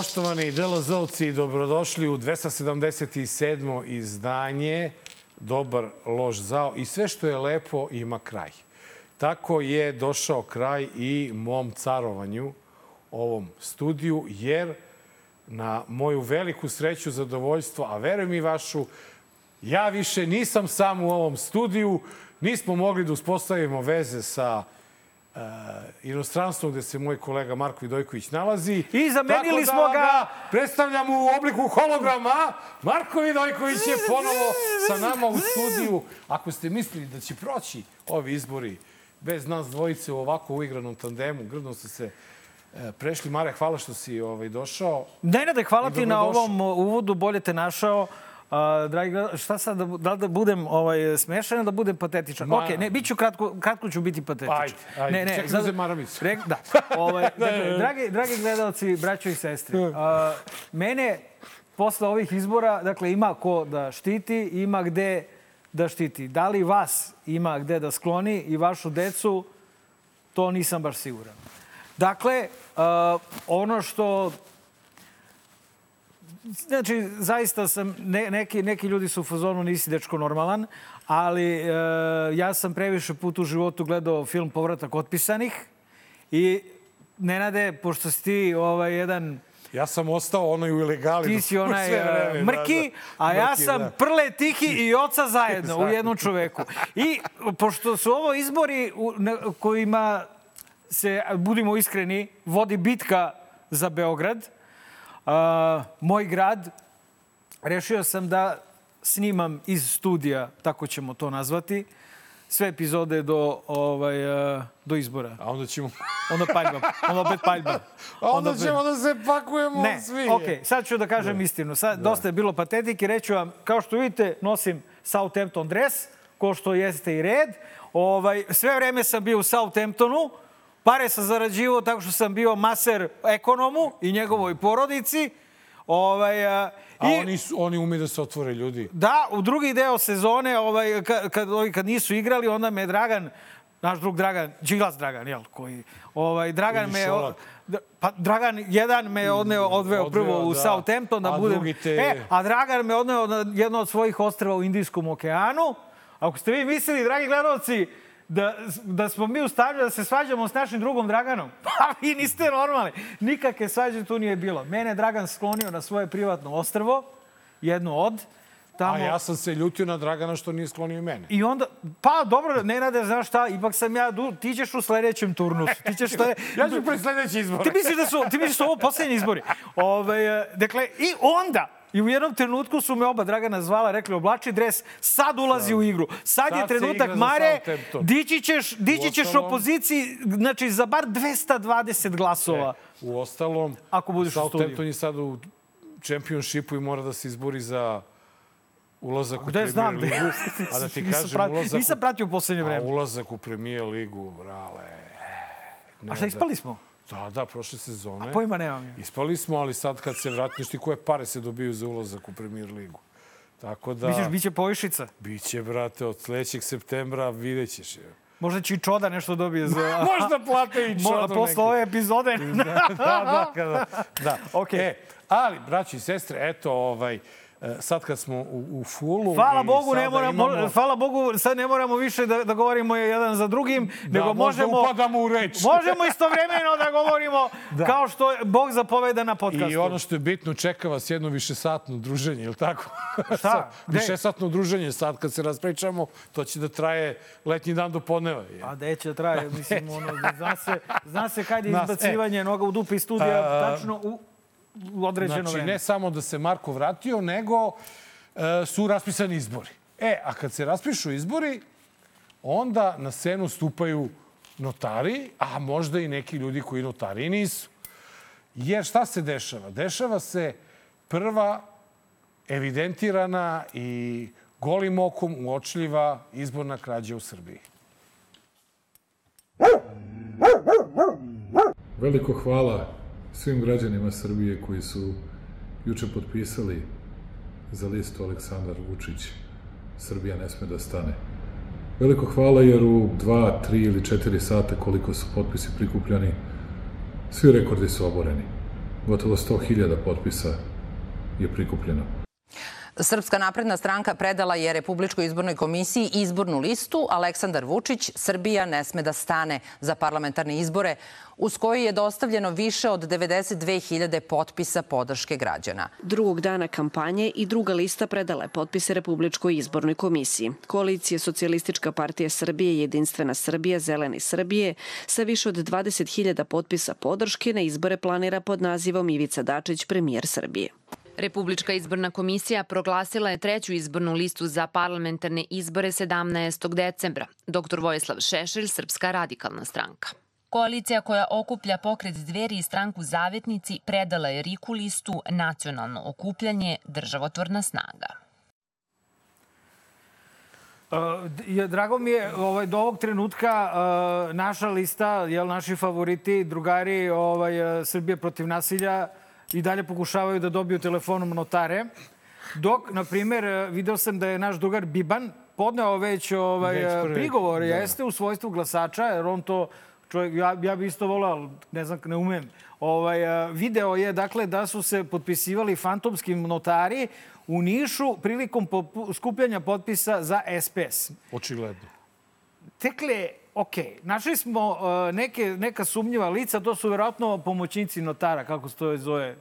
Poštovani DLZ-ovci, dobrodošli u 277. izdanje Dobar loš zao i sve što je lepo ima kraj. Tako je došao kraj i mom carovanju ovom studiju, jer na moju veliku sreću, zadovoljstvo, a verujem i vašu, ja više nisam sam u ovom studiju, nismo mogli da uspostavimo veze sa inostranstvom gde se moj kolega Marko Vidojković nalazi. I zamenili smo da ga. predstavljam u obliku holograma. Marko Vidojković je ponovo sa nama u studiju. Ako ste mislili da će proći ovi izbori bez nas dvojice u ovako uigranom tandemu, grdno ste se e, prešli. Mare, hvala što si ovaj, došao. Nenade, hvala ti na dobrodošao. ovom uvodu, bolje te našao. A, dragi šta sad, da, da da budem ovaj, smešan ili da budem patetičan? Ma- Ok, ne, bit ću kratko, kratko ću biti patetičan. Ajde, ajde. Ne, ne, da zato- uzem maramicu. Rek, da. Ovaj, dakle, dragi, dragi gledalci, braćo i sestre, a, mene posle ovih izbora, dakle, ima ko da štiti, ima gde da štiti. Da li vas ima gde da skloni i vašu decu, to nisam baš siguran. Dakle, a, ono što Znači, zaista sam, ne, neki, neki ljudi su u fazonu nisi dečko normalan, ali e, ja sam previše put u životu gledao film Povratak otpisanih i Nenade, pošto si ti ovaj, jedan Ja sam ostao onaj u ilegali. ti si onaj e, vreme, mrki, a ja Mrki, sam da. prle, tihi i oca zajedno u jednom čoveku. I pošto su ovo izbori u, na kojima se, budimo iskreni, vodi bitka za Beograd, moj grad, rešio sam da snimam iz studija, tako ćemo to nazvati, sve epizode do, ovaj, a, do izbora. A onda ćemo... Onda paljba, onda opet paljba. A onda opet- ćemo da se pakujemo Ne, svi. ok, sad ću da kažem istinu. Sad, Dosta je bilo patetike, reću vam, kao što vidite, nosim Southampton dres, ko što jeste i red. Ovaj, sve vreme sam bio u Southamptonu, pare sam zarađivao tako što sam bio maser ekonomu i njegovoj porodici. Ovaj, a, A i, oni, su, oni ume da se otvore ljudi. Da, u drugi deo sezone, ovaj, kad, kad, kad nisu igrali, onda me Dragan, naš drug Dragan, Đilas Dragan, jel, koji, ovaj, Dragan me... Da, Pa Dragan jedan me odneo, odveo Odveo, prvo u da. Southampton da A budem... te- E, a Dragan me odneo na jedno od svojih ostrava u Indijskom okeanu. Ako ste vi mislili, dragi gledalci, da, da smo mi u stanju da se svađamo s našim drugom Draganom, pa vi niste normalni. Nikakve svađe tu nije bilo. Mene je Dragan sklonio na svoje privatno ostrvo, jedno od, tamo... A ja sam se ljutio na Dragana što nije sklonio mene. I onda, pa dobro, Nenade, znaš šta, ipak sam ja, du, ti ćeš u sledećem turnusu. Ti ćeš šta Ja ću pred sledeći izbor. Ti misliš da su, ti misliš da su ovo poslednji izbori? Ove, dakle, i onda, i u jednom trenutku su me oba Dragana zvala, rekli oblači dres, sad ulazi u igru. Sad, Sad je trenutak, Mare, dići ćeš, dići ćeš Uostalom- opoziciji, znači za bar 220 glasova. U ostalom, Ako budeš u Southampton je sad u čempionšipu i mora da se izbori za ulazak u Gde Premier znam, ligu. A da ti nisam, kažem, pratio, ulazak, nisam u, pratio u poslednje a vreme. ulazak u Premier ligu, brale. Ne, A šta, ispali smo? Da, da, prošle sezone. Pojma nemam ja. Ispali smo, ali sad kad se vratiš ti koje pare se dobiju za ulazak u Premier ligu. Tako da, Misliš, bit će povišica? biće, brate, od sledećeg septembra vidjet ćeš. je. Možda će i Čoda nešto dobije za... Možda plate i Mo, čodu posle ove epizode. da, da, kada, da. Okej. E, ali, braći i sestre, eto, ovaj, e, sad kad smo u, u fulu... Hvala i Bogu, ne moramo, imamo- hvala Bogu, sad ne moramo više da, da govorimo jedan za drugim, Da, nego možemo, upadamo u reč. možemo istovremeno da govorimo kao što je Bog zapoveda na podcastu. I ono što je bitno, čeka vas jedno višesatno druženje, ili tako? Šta? Višesatno druženje sad kad se raspričamo, to će da traje letnji dan do podneva. je. A gde će traje, mislim, ono, zna se, zna se kad je izbacivanje noga u dupe iz studija, A, tačno u, u određeno Znači, vreme. ne samo da se Marko vratio, nego e, su raspisani izbori. E, a kad se raspišu izbori, onda na scenu stupaju notari, a možda i neki ljudi koji notari nisu. Jer šta se dešava? Dešava se prva evidentirana i golim okom uočljiva izborna krađa u Srbiji. Veliko hvala svim građanima Srbije koji su juče potpisali za listu Aleksandar Vučić Srbija ne sme da stane. Veliko hvala jer u 2, 3 ili 4 sata koliko su potpisi prikupljani, svi rekordi su oboreni. gotovo 100.000 potpisa je prikupljeno. Srpska napredna stranka predala je Republičkoj izbornoj komisiji izbornu listu Aleksandar Vučić Srbija ne sme da stane za parlamentarne izbore uz koji je dostavljeno više od 92.000 potpisa podrške građana. Drugog dana kampanje i druga lista predala je potpise Republičkoj izbornoj komisiji. Koalicija Socijalistička partija Srbije, Jedinstvena Srbija, Zeleni Srbije sa više od 20.000 potpisa podrške na izbore planira pod nazivom Ivica Dačić, premijer Srbije. Republička izborna komisija proglasila je treću izbornu listu za parlamentarne izbore 17. decembra. Dr. Vojislav Šešelj, Srpska radikalna stranka. Koalicija koja okuplja pokret dveri i stranku Zavetnici predala je Riku listu Nacionalno okupljanje državotvorna snaga. Uh, drago mi je ovaj, do ovog trenutka uh, naša lista, jel, naši favoriti, drugari ovaj, Srbije protiv nasilja, i dalje pokušavaju da dobiju telefonom notare. Dok, na primer, video sam da je naš drugar Biban podneo već ovaj, već prigovor, da. jeste u svojstvu glasača, jer on to čovjek, ja, ja bi isto volao, ne znam, ne umem. Ovaj, video je, dakle, da su se potpisivali fantomski notari u Nišu prilikom skupljanja potpisa za SPS. Očigledno. Tekle, ok, našli smo uh, neke, neka sumnjiva lica, to su verovatno pomoćnici notara, kako se to zove,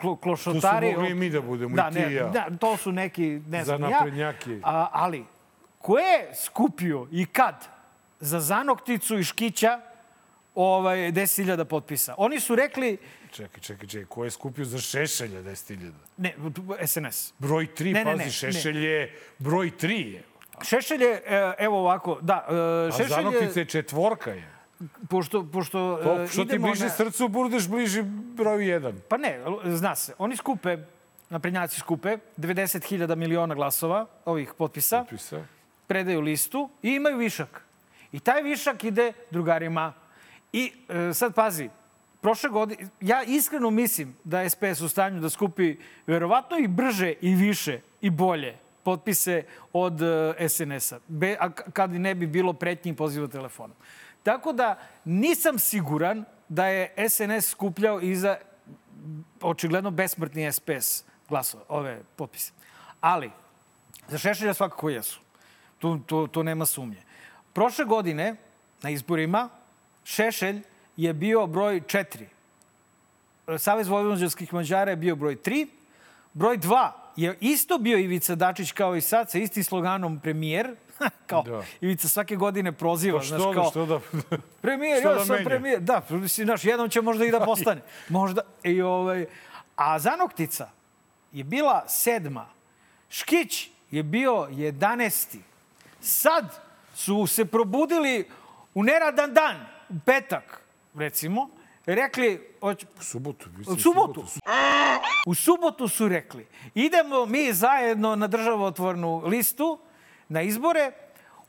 Klo, klošotari. Tu su mogli i mi da budemo, da, i ti ne, i ja. Da, to su neki, ne znam Za naprednjaki. Ja, a, ali, ko je skupio i kad za Zanokticu i Škića ovaj, 10.000 potpisa? Oni su rekli... Čekaj, čekaj, čekaj. Ko je skupio za Šešelja 10.000? Ne, SNS. Broj 3, ne, pazi, ne, ne, Šešelj je broj 3 je. Šešelj je, e, evo ovako, da, e, Šešelj je... A Zanoktica je četvorka je. Pošto, pošto to, e, što ti bliže na... srcu, budeš bliži broju jedan. Pa ne, zna se. Oni skupe, naprednjaci skupe, 90.000 miliona glasova, ovih potpisa, potpisa, predaju listu i imaju višak. I taj višak ide drugarima. I e, sad pazi, prošle godine, ja iskreno mislim da je SPS u stanju da skupi verovatno i brže i više i bolje potpise od uh, SNS-a, kad ne bi bilo pretnjih poziva telefonom. Tako da nisam siguran da je SNS skupljao i za očigledno besmrtni SPS glasove, ove potpise. Ali, za Šešelja svakako jesu. Tu, tu, tu nema sumnje. Prošle godine, na izborima, Šešelj je bio broj 4. Savez vojvođanskih mađara je bio broj 3. Broj 2 je isto bio Ivica Dačić kao i sad sa istim sloganom premijer, kao da. Ivica svake godine proziva. Pa što, znaš, kao, što da... premijer, što ja da sam menja? premijer. Da, mislim, znaš, jednom će možda i da postane. Možda. I, ovaj, a Zanoktica je bila sedma. Škić je bio jedanesti. Sad su se probudili u neradan dan, u petak, recimo, rekli... Oć... U subotu. U subotu. U subotu su rekli, idemo mi zajedno na državotvornu listu, na izbore,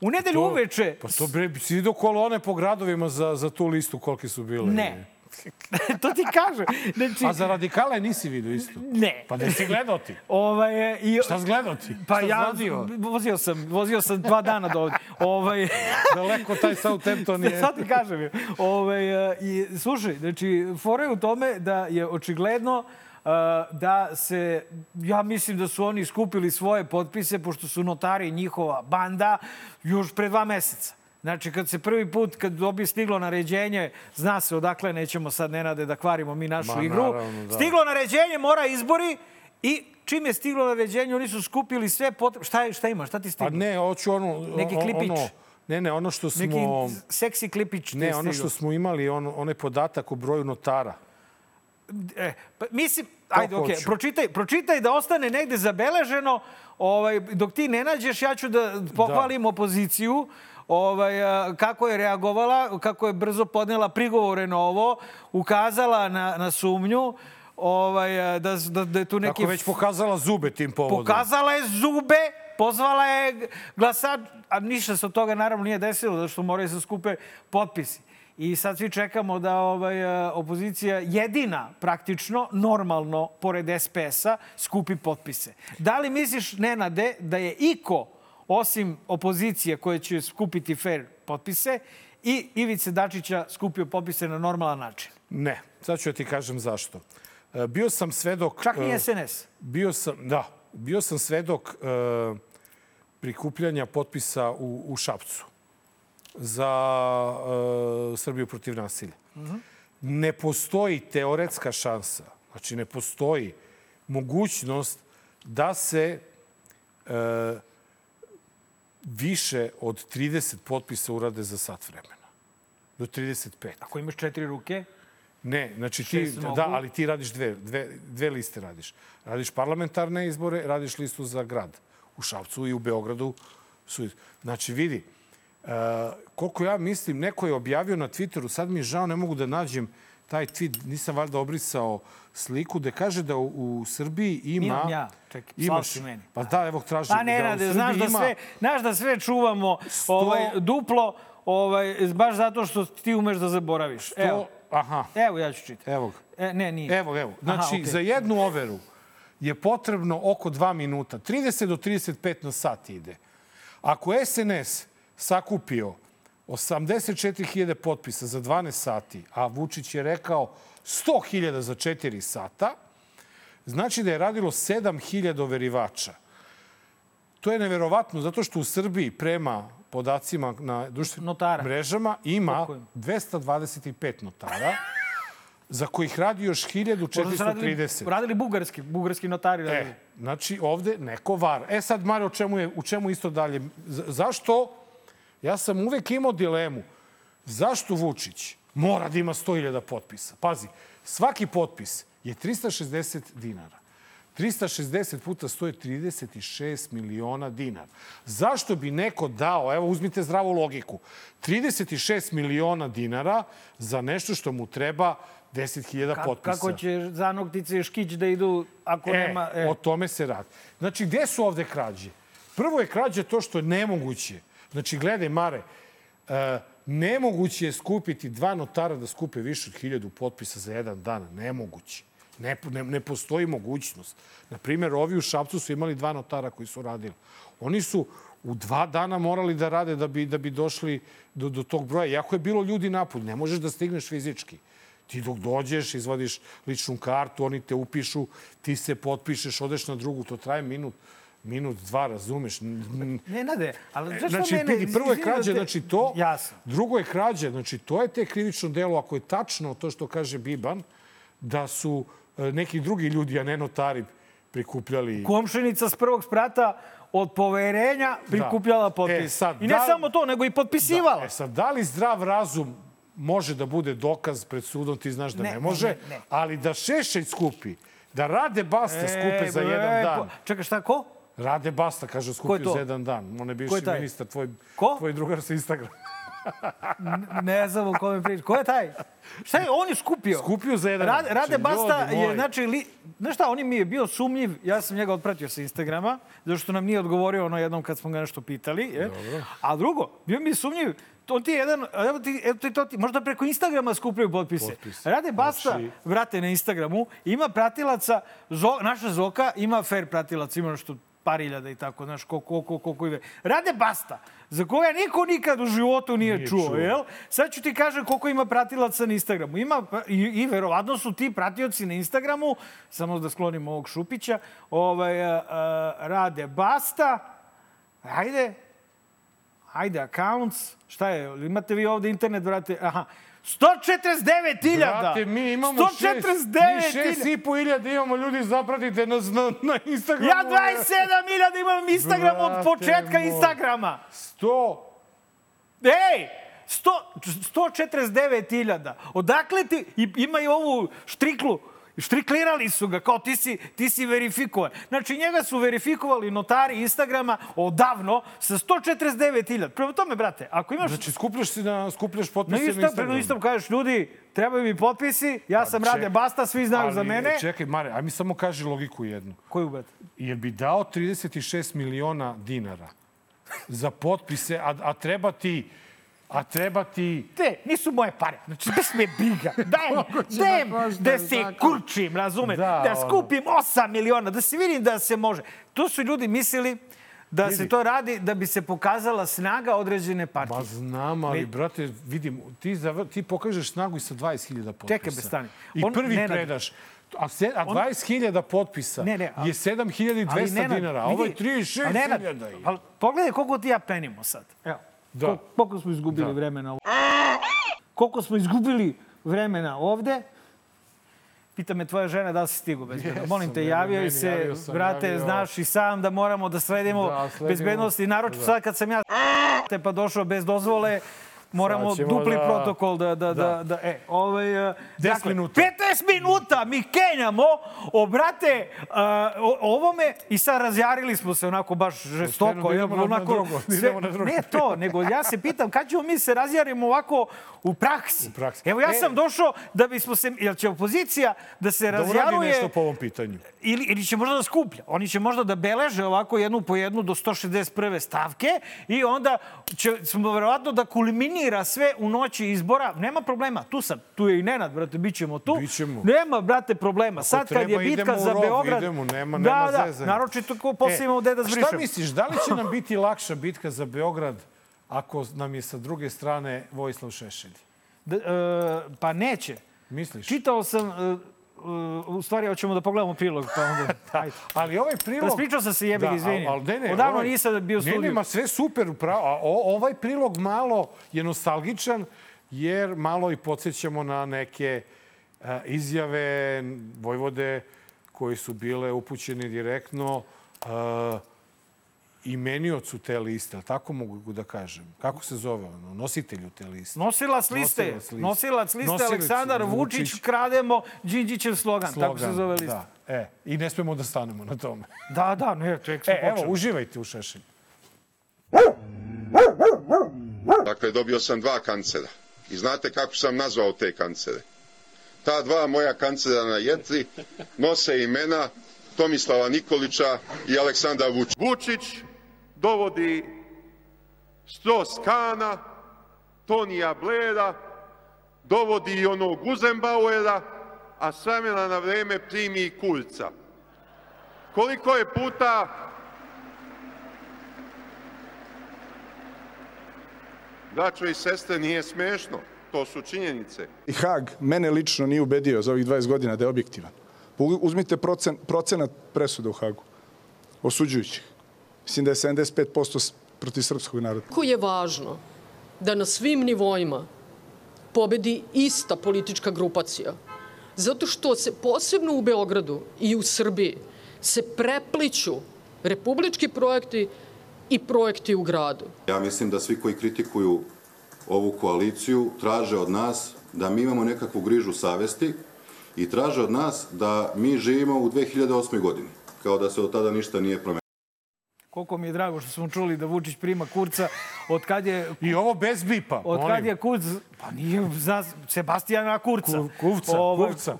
u nedelju to, uveče... Pa to bre, si vidio kolone po gradovima za, za tu listu kolike su bile? Ne. to ti kažem. Znači... A za radikale nisi vidio isto? Ne. Pa ne si gledao ti? Ovaj, i... Šta si gledao ti? Pa Šta ja vodio? vozio sam, vozio sam dva dana do ovdje. Ovaj... Daleko taj Southampton je. Sad ti kažem. Ovaj, i, slušaj, znači, fora je u tome da je očigledno da se, ja mislim da su oni skupili svoje potpise, pošto su notari njihova banda, još pre dva meseca. Znači, kad se prvi put, kad dobi stiglo naređenje, zna se odakle, nećemo sad, Nenade, da kvarimo mi našu Ma, igru. Naravno, da. Stiglo naređenje, mora izbori i čim je stiglo naređenje, oni su skupili sve potrebne. Šta, je, šta ima? Šta ti stiglo? Pa ne, hoću ono... Neki klipić. Ono, ne, ne, ono što smo... Neki seksi klipić. Ne, ono što smo imali, on, onaj podatak o broju notara. E, pa, mislim, ajde, okej, okay. pročitaj, pročitaj da ostane negde zabeleženo. Ovaj, dok ti ne nađeš, ja ću da pohvalim da. opoziciju ovaj, kako je reagovala, kako je brzo podnela prigovore na ovo, ukazala na, na sumnju ovaj, da, da, da je tu neki... Kako već pokazala zube tim povodom. Pokazala je zube, pozvala je glasač, a ništa se od toga naravno nije desilo, zato što moraju se skupe potpisi. I sad svi čekamo da ovaj, opozicija jedina praktično, normalno, pored SPS-a, skupi potpise. Da li misliš, Nenade, da je iko, osim opozicije koje će skupiti fair potpise, i Ivice Dačića skupio potpise na normalan način? Ne. sad ću ja ti kažem zašto. E, bio sam svedok... Čak i e, SNS. Bio sam, da, bio sam svedok e, prikupljanja potpisa u, u Šapcu za e, Srbiju protiv nasilja. Ne postoji teoretska šansa, znači ne postoji mogućnost da se e, više od 30 potpisa urade za sat vremena. Do 35. Ako imaš četiri ruke, Ne, znači ti, mogu. da, ali ti radiš dve, dve, dve liste radiš. Radiš parlamentarne izbore, radiš listu za grad. U Šapcu i u Beogradu su... Znači, vidi, uh, koliko ja mislim, neko je objavio na Twitteru, sad mi je žao, ne mogu da nađem taj tweet, nisam valjda obrisao sliku, da kaže da u, u Srbiji ima... Imam ja. Čekaj, si meni. Pa da, evo tražim. Pa ne, da rade, znaš da, sve, znaš da sve čuvamo Sto- ovaj, duplo, ovaj, baš zato što ti umeš da zaboraviš. Evo, To, aha, evo ja ću čitati. evo ga. E, ne, nije. Evo, evo. Znači, Aha, okej. za jednu overu je potrebno oko 2 minuta. 30 do 35 na sat ide. Ako SNS sakupio 84.000 potpisa za 12 sati, a Vučić je rekao 100.000 za 4 sata, znači da je radilo 7.000 overivača. To je neverovatno zato što u Srbiji prema podacima na društvenim Notara. mrežama ima Koliko ima? 225 notara za kojih radi još Možda su radili, 1430. radili bugarski, bugarski notari. radili. E, znači ovde neko var. E sad, Mare, u čemu, je, u čemu isto dalje? Zašto? Ja sam uvek imao dilemu. Zašto Vučić mora da ima 100.000 potpisa? Pazi, svaki potpis je 360 dinara. 360 puta 100 je 36 miliona dinara. Zašto bi neko dao, evo uzmite zdravu logiku, 36 miliona dinara za nešto što mu treba 10.000 Ka- potpisa? Kako će zanoktice i škić da idu ako E, nema... o tome se radi. Znači, gde su ovde krađe? Prvo je krađa to što je nemoguće. Znači, gledaj, Mare, e, nemoguće je skupiti dva notara da skupe više od hiljadu potpisa za jedan dan. Nemoguće. Ne, ne, ne postoji mogućnost. Na primjer, ovi u Šapcu su imali dva notara koji su radili. Oni su u dva dana morali da rade da bi, da bi došli do, do tog broja. Iako je bilo ljudi napolju, ne možeš da stigneš fizički. Ti dok dođeš, izvadiš ličnu kartu, oni te upišu, ti se potpišeš, odeš na drugu, to traje minut, minut, dva, razumeš? Ne, nade, ali zašto Znači, mene... vidi, prvo je da krađa, te- znači to. Jasno. Drugo je krađa, znači to je te krivično delo, ako je tačno to što kaže Biban, da su e, neki drugi ljudi, a ne notari, prikupljali... Komšinica s prvog sprata od poverenja prikupljala potpis. E, sad, I ne da- samo to, nego i potpisivala. Da, e sad, da li zdrav razum može da bude dokaz pred sudom, ti znaš da ne, Ne, može, ne, ne. ali da Šešelj skupi, da Rade Basta skupe za E, jedan e, dan. Čekaj, šta, ko? Rade Basta, kaže, skupio za jedan dan. On je bivši je ministar, tvoj, Ko? tvoj drugar sa Instagram. Ne znam o kome priča. Ko je taj? Šta je? On je skupio. Skupio za jedan Rade. Rade Znači, Basta je, znači, li, znaš šta, on mi je bio sumnjiv, ja sam njega otpratio sa Instagrama, zato što nam nije odgovorio ono jednom kad smo ga nešto pitali. Je. A drugo, bio mi je sumnjiv, to ti je jedan, evo ti, evo ti, to ti, možda preko Instagrama skupljaju potpise. Potpise. Rade Basta, Znači- vrate na Instagramu, ima pratilaca, Zo, naša Zoka ima fair pratilaca, ima nešto par iljada i tako, znaš, koliko, koliko, koliko ide. Rade Basta, za koga niko nikad u životu nije, Nije čuo, čuo. jel? Sad ću ti kažem koliko ima pratilaca na Instagramu. Ima, i, i verovatno su ti pratioci na Instagramu, samo da sklonim ovog Šupića, ovaj, a, a, rade Basta, ajde, ajde, accounts, šta je, imate vi ovde internet, brate, aha, 149.000! Brate, mi imamo šest, mi 149.000! šest i po iljada imamo ljudi, zapratite nas na, na Instagramu. Ja 27.000 imam Instagram od početka moj. Instagrama. 100. Ej! 100, 149.000. Odakle ti... Ima i ovu štriklu. Štriklirali su ga, kao ti si, ti si verifikovan. Znači, njega su verifikovali notari Instagrama odavno sa 149.000. Prema tome, brate, ako imaš... Znači, skupljaš, si na, skupljaš na potpise na, istom, prema Instagramu. istom kažeš, ljudi, trebaju mi potpisi, ja sam ček- Rade Basta, svi znaju Ali, za mene. Čekaj, Mare, aj mi samo kaži logiku jednu. Koju, brate? Jel bi dao 36 miliona dinara za potpise, a, a treba ti a treba ti Te, nisu moje pare. Znači, bez me briga. Daj mi, daj mi da se kurčim, razumeš? Da, Da, ono. skupim 8 miliona, da se vidim da se može. Tu su ljudi mislili da Vidi. se to radi da bi se pokazala snaga određene partije. Ma znam, ali, Mi- brate, vidim, ti, zavr, ti pokažeš snagu i sa 20.000 potpisa. Čekaj, be, stani. I On- prvi Nenad- predaš. A, se, a 20.000 potpisa Ne, ne, a- je 7.200 Nenad, dinara, a ovo je vidi, 36.000. a Nenad, ali pogledaj koliko ti ja penimo sad. Evo, Da. Kol- koliko smo izgubili Da. vremena ovde. Koliko smo izgubili vremena ovde. Pita me tvoja žena da li si stigo bezbedno. Jesam, Molim te, javio meni se, javio sam, brate, javio. znaš i sam da moramo da sledimo Da, sledimo. bezbednosti. Naročito Da. sad kad sam ja te pa došao bez dozvole, moramo dupli da- protokol da, da, da, Da. da, e, ovaj, uh, 10 minuta. 15 minuta mi kenjamo, obrate, uh, o, ovome i sad razjarili smo se onako baš žestoko. Da idemo na- na onako, drugo, da idemo na drugo. Ne to, nego ja se pitam kad ćemo mi se razjarimo ovako u praksi. U praksi. Evo ja E. sam došao da bismo se, jel će opozicija da se Da uradi razjaruje nešto po ovom pitanju. ili, ili će možda da skuplja. Oni će možda da beleže ovako jednu po jednu do 161. stavke i onda će smo verovatno da kulminira sve u noći izbora. Nema problema, tu sam. Tu je i Nenad, brate, bit ćemo tu. Bićemo. Nema, brate, problema. Sad kad je bitka za rov, Beograd... idemo, nema- da, nema da, zezanja. naročito ko posle imamo gde da a zbrišemo. Šta misliš, da li će nam biti lakša bitka za Beograd ako nam je sa druge strane Vojislav Šešelj? Da, e, pa neće. Misliš? Čitao sam, e, e, u stvari, hoćemo da pogledamo prilog, pa onda... Ajde. Ali ovaj prilog... Raspričao sam se, jebi ga, izvini. al- ne, ne, Odavno ovaj- nisam bio u studiju. ne, ma sve super, upravo. A o, ovaj prilog malo je nostalgičan, jer malo i podsjećamo na neke a, izjave Vojvode koji su bile upućene direktno a, imeniocu te liste, ali tako mogu da kažem. Kako se zove ono? Nositelju te liste. Nosilac liste. Nosilac liste. Nosilac liste Nosilac Aleksandar Vučić, Vučić. krademo Đinđićev slogan. Tako se zove lista. Da, e, I ne smemo da stanemo na tome. Da, da, ne, ček smo E, evo, počeli. uživajte u Šešelju. Dakle, dobio sam dva kancera. I znate kako sam nazvao te kancere? Ta dva moja kancera na jetri nose imena Tomislava Nikolića i Aleksandra Vučića. Vučić dovodi Stross Kana, Tonija Blera, dovodi i onog Guzenbauera, a s na vreme primi i Kurca. Koliko je puta Braćo i sestre, nije smešno. To su činjenice. I Hag mene lično nije ubedio za ovih 20 godina da je objektivan. Uzmite procen, procenat presuda u Hagu, osuđujućih. Mislim da je 75% s- protiv srpskog naroda. Jako je važno da na svim nivoima pobedi ista politička grupacija. Zato što se posebno u Beogradu i u Srbiji se prepliću republički projekti i projekti u gradu. Ja mislim da svi koji kritikuju ovu koaliciju traže od nas da mi imamo nekakvu grižu savesti i traže od nas da mi živimo u 2008. godini, kao da se od tada ništa nije promenilo. Koliko mi je drago što smo čuli da Vučić prima kurca od kad je... I ovo bez bipa, Od kad je Kurc, pa nije za Sebastijana Kurca. Ku- Kuvca, Ovaj, Kuvca.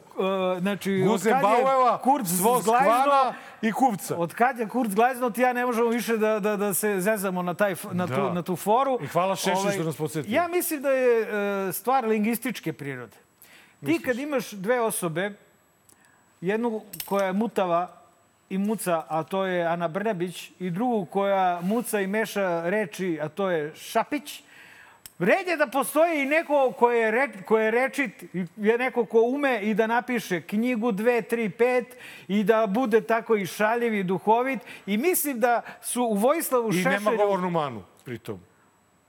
e, znači, Guze Baueva, Kurc zglajzno, i Kuvca. Od kad je Kurc glajzno, ti ja ne možemo više da, da, da se zezamo na, taj, na, Da. tu, na tu foru. Ovaj, I hvala Šešelju što nas podsjetio. Ja mislim da je e, stvar lingvističke prirode. Ti kad imaš dve osobe, jednu koja je mutava i muca, a to je Ana Brnabić, i drugu koja muca i meša reči, a to je Šapić, Red je da postoji i neko ko je, re, ko je rečit, i je neko ko ume i da napiše knjigu 2, 3, 5 i da bude tako i šaljiv i duhovit. I mislim da su u Vojislavu I Šešelju... nema govornu manu, pritom.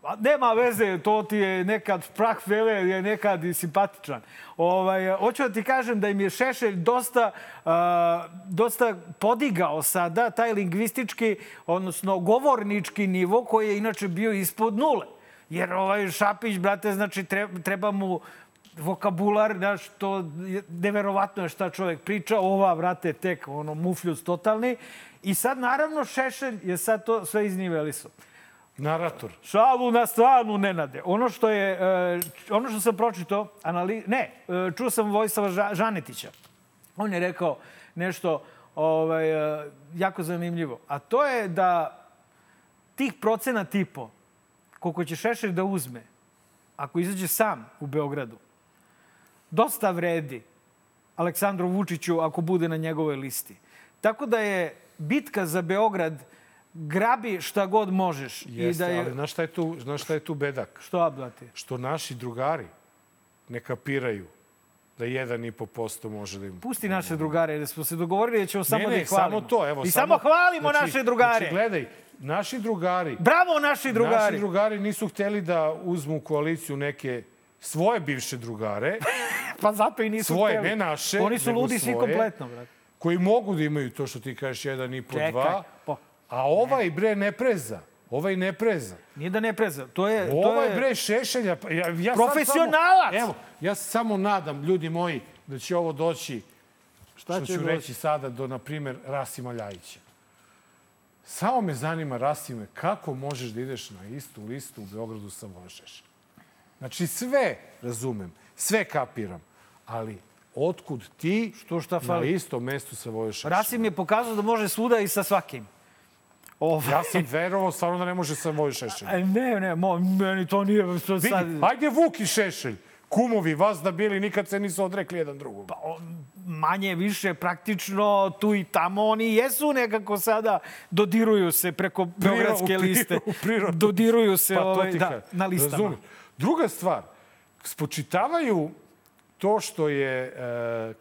A nema veze, to ti je nekad prah vele, je nekad i simpatičan. Ovaj, hoću da ti kažem da im je Šešelj dosta, uh, dosta podigao sada taj lingvistički, odnosno govornički nivo koji je inače bio ispod nule. Jer ovaj Šapić, brate, znači treba, mu vokabular, znaš, to je neverovatno je šta čovjek priča, ova, vrate, tek ono, mufljus totalni. I sad, naravno, Šešelj je sad to sve iznivelisao. Narator. Šalu na stranu, Nenade. Ono što je, e, ono što sam pročitao, anali... ne, e, čuo sam Vojislava Ža- Žanetića. On je rekao nešto ovaj, e, jako zanimljivo. A to je da tih procena tipo, koliko će Šešelj da uzme, ako izađe sam u Beogradu, dosta vredi Aleksandru Vučiću ako bude na njegovoj listi. Tako da je bitka za Beograd grabi šta god možeš. Jeste, I da je... ali znaš šta, je tu, znaš šta je tu bedak? Što ablati? Što naši drugari ne kapiraju da 1,5% može da im... Pusti naše drugare, jer smo se dogovorili da ćemo samo ne, da ih hvalimo. samo to. Evo, I samo, hvalimo znači, naše drugare. Znači, gledaj, naši drugari... Bravo, naši drugari! Naši drugari nisu hteli da uzmu u koaliciju neke svoje bivše drugare, pa zato i nisu svoje, hteli. ne naše, Oni su ludi svi svoje, kompletno, brate. koji mogu da imaju to što ti kažeš 1,5, Čekaj, 2, po- a ovaj bre ne preza. Ovaj ne preza. Nije da ne preza. To je... to Ovaj je... bre šešelja, pa ja, ja Profesionalac! Samo, evo, ja se samo nadam, ljudi moji, da će ovo doći, Šta što će ću doći? reći sada, do, na primjer, Rasima Ljajića. Samo me zanima, Rasime, kako možeš da ideš na istu listu u Beogradu sa Šešelja? Znači, sve razumem, sve kapiram, ali otkud ti Što šta na fali? istom mestu sa Šešelja? Rasim je pokazao da može svuda i sa svakim. Ovaj. Ja sam verovao stvarno da ne može sa Voja Šešelja. E, Ne, ne, mo, meni to nije... To Vidi, sad... ajde Vuk i Šešelj. Kumovi, vas da bili, nikad se nisu odrekli jedan drugom. Pa, manje više praktično tu i tamo oni jesu nekako sada dodiruju se preko beogradske priro- liste. u prirodu. Dodiruju se Pa ovaj, da, na listama. Razumem. Druga stvar, spočitavaju to što je,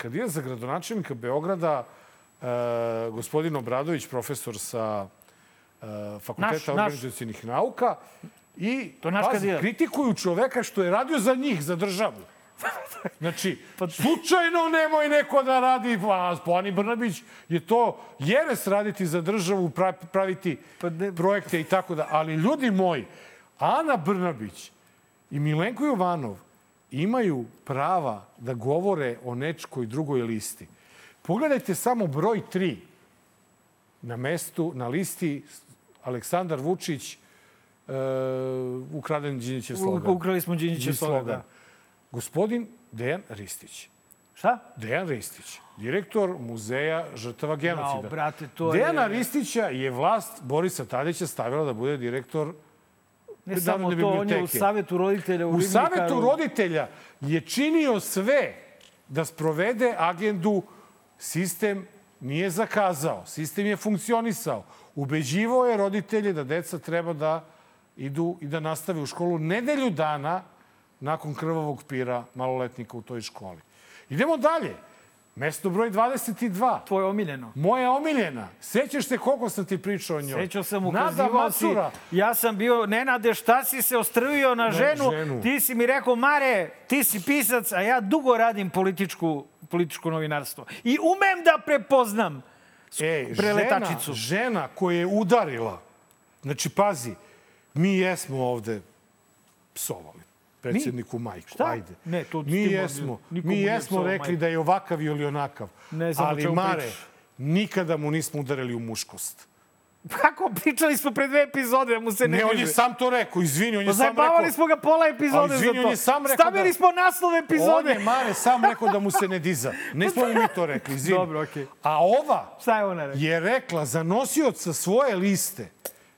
e, je za gradonačelnika Beograda e, gospodin Obradović, profesor sa Fakulteta Naš, naš. organizacijonih nauka, i To naš pazi, kritikuju čoveka što je radio za njih, za državu. Znači, slučajno nemoj neko da radi, a po Ani Brnabić je to jeres raditi za državu, pra- praviti Pa projekte i tako da. Ali ljudi moji, Ana Brnabić i Milenko Jovanov imaju prava da govore o nečkoj drugoj listi. Pogledajte samo broj 3 na mestu, na listi Aleksandar Vučić, e, ukraden Đinjićev slogan. Ukrali smo Đinjićev slogan, da. Gospodin Dejan Ristić. Šta? Dejan Ristić, direktor muzeja žrtava genocida. Jao, brate, to Dejana je- Ristića je vlast Borisa Tadića stavila da bude direktor Ne samo to, on je u biblioteke. savetu roditelja u, U savetu roditelja je činio sve da sprovede agendu sistem nije zakazao, sistem je funkcionisao. Ubeđivao je roditelje da deca treba da idu i da nastave u školu nedelju dana nakon krvavog pira maloletnika u toj školi. Idemo dalje. Mesto broj 22. Tvoje omiljeno. Moja omiljena. Sećaš se koliko sam ti pričao o njoj? Sećao sam, ukazivao si. Ja sam bio, Nenade, šta si se ostrvio na ženu? ženu. Ti si mi rekao, Mare, ti si pisac, a ja dugo radim političku, političko novinarstvo. I umem da prepoznam E, preletačicu. Žena, žena koja je udarila, znači pazi, mi jesmo ovde psovali predsjedniku majku, Šta? ajde. Ne, to mi jesmo, mi jesmo rekli majku. da je ovakav ili onakav. Ne znam Ali, Mare, pričaš. nikada mu nismo udarili u muškost. Kako pričali smo pre dve epizode, da mu se ne, Ne, on je sam to rekao, izvini, on je Pa sam rekao... zajebavali smo ga pola epizode izvini, za to. on je sam rekao Stavili da- smo naslov epizode. On je, Mare, sam rekao da mu se ne diza. Ne smo mi to rekli, izvini. Dobro, okej. A ova Šta je ona rekla? je rekla za nosioca svoje liste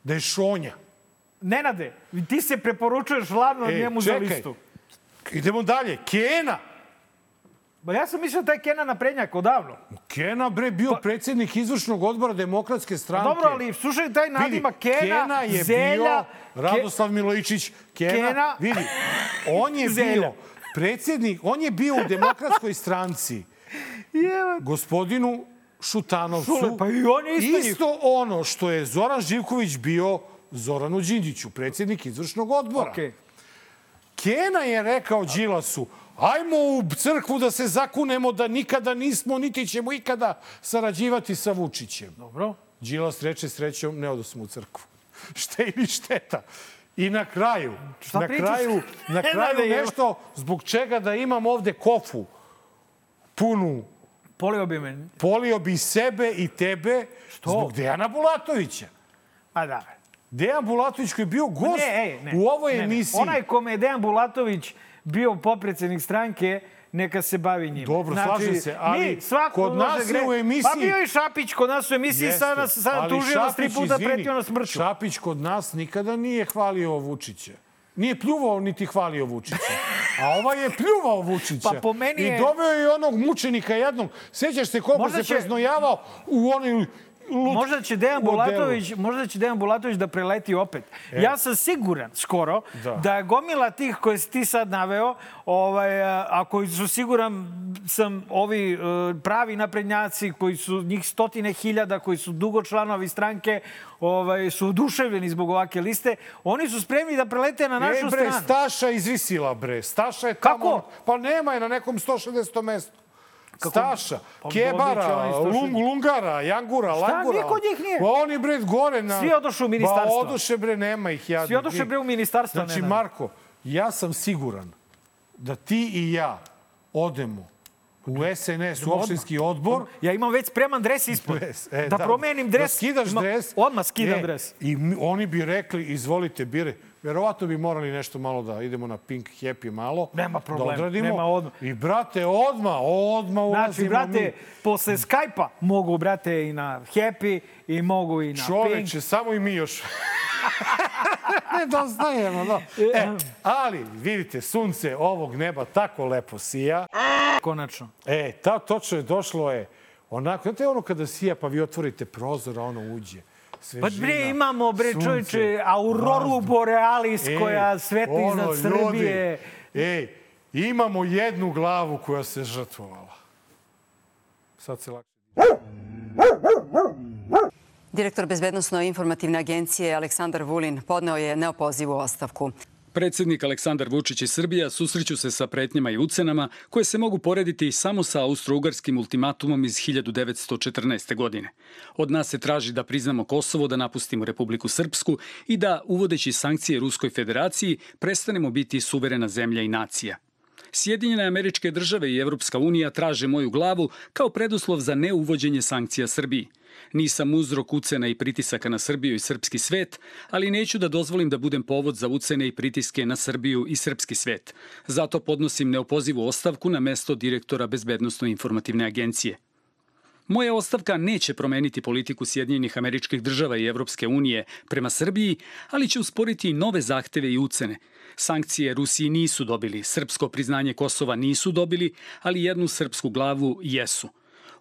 da je šonja. Nenade, ti se preporučuješ ladno E, njemu za čekaj. listu. Idemo dalje. Kena. Ba ja sam mislio da je Kenan naprednjak odavno. Kena, bre, bio predsjednik izvršnog odbora demokratske stranke. Pa Dobro, ali slušaj taj nadimak Kena, Kena je Zelja, bio Radoslav Milojičić. Kena, Kena. vidi, on je Zelja. bio predsjednik, on je bio u demokratskoj stranci Jeva. gospodinu Šutanovcu. Šule, pa i on je isto. Isto ono što je Zoran Živković bio Zoranu Đinđiću, predsjednik izvršnog odbora. Okej. Kena je rekao Đilasu, ajmo u crkvu da se zakunemo da nikada nismo, niti ćemo ikada sarađivati sa Vučićem. Dobro. Đilas reče srećom, ne odo smo u crkvu. Šte ili šteta. I na kraju, Šta na pričaš? kraju, na kraju nešto zbog čega da imam ovde kofu punu, Polio bi me. polio bi sebe i tebe Što? zbog Dejana Bulatovića. A da. Dejan Bulatović koji je bio gost Ne, ej, ne. u ovoj Ne, ne. emisiji. Onaj kome je Dejan Bulatović bio popredsednik stranke, neka se bavi njim. Dobro, slažem se, ali mi, svako kod nas je u emisiji- Pa bio i Šapić kod nas u emisiji, Jeste, sada nas ali tužio nas tri puta, pretio nas smrću. Šapić kod nas nikada nije hvalio Vučića. Nije pljuvao niti hvalio Vučića. A ovaj je pljuvao Vučića. Pa po meni je- I doveo je onog mučenika jednog. Sećaš se koliko Možda se će- preznojavao u onoj lud možda će Dejan. Bulatović, možda će Dejan Bulatović da preleti opet. E. Ja sam siguran, skoro, Da. da, gomila tih koje si ti sad naveo, ovaj, a, a koji su siguran sam ovi e, pravi naprednjaci koji su njih stotine hiljada, koji su dugo članovi stranke, ovaj, su oduševljeni zbog ovake liste, oni su spremni da prelete na našu e, bre, stranu. Staša izvisila, bre. Staša je tamo... Kako? Pa nema je na nekom 160. mestu. Staša, Pa Kebara, dobiće 160. Lung, Lungara, Jangura, Šta? Langura. Niko od njih nije. Pa oni, bre, gore na... Svi odošu u ministarstvo. Ba, odoše, bre, nema ih jadnih. Svi odoše bre u ministarstvo. Znači, Nenade. Marko, ja sam siguran da ti i ja odemo u SNS, u opštinski odbor, Ja imam već spreman dres ispod. Dres, e, da, promenim dres. Da skidaš dres. Odmah skidam E, dres. I oni bi rekli, izvolite, bire. Verovatno bi morali nešto malo da idemo na Pink Happy malo. Nema problema, Da odradimo. nema odmah. I brate, odma, odma ulazimo Znači, brate, mi. posle Skype-a mogu, brate, i na Happy i mogu i na Pink. Čoveče, samo i mi još. ne dostajemo, da. E, ali, vidite, sunce ovog neba tako lepo sija. Konačno. E, ta, točno je, došlo je onako, znate ono kada sija pa vi otvorite prozor, a ono uđe. Pa Svežina, bre, imamo, bre, sunce, čovječe, Auroru. Borealis Ej, koja svetli ono, iznad Srbije. Ljudi, ej, imamo jednu glavu koja se žrtvovala. Sad se lakše. Direktor Bezbednostno-informativne agencije Aleksandar Vulin podneo je neopozivu ostavku. Predsednik Aleksandar Vučić i Srbija susreću se sa pretnjama i ucenama koje se mogu porediti samo sa austro-ugarskim ultimatumom iz 1914. godine. Od nas se traži da priznamo Kosovo, da napustimo Republiku Srpsku i da, uvodeći sankcije Ruskoj federaciji, prestanemo biti suverena zemlja i nacija. Sjedinjene američke države i Evropska unija traže moju glavu kao preduslov za neuvođenje sankcija Srbiji. Nisam uzrok ucena i pritisaka na Srbiju i srpski svet, ali neću da dozvolim da budem povod za ucene i pritiske na Srbiju i srpski svet. Zato podnosim neopozivu ostavku na mesto direktora Bezbednostno-informativne agencije. Moja ostavka neće promeniti politiku Sjedinjenih američkih država i Evropske unije prema Srbiji, ali će usporiti nove zahteve i ucene. Sankcije Rusiji nisu dobili, srpsko priznanje Kosova nisu dobili, ali jednu srpsku glavu jesu.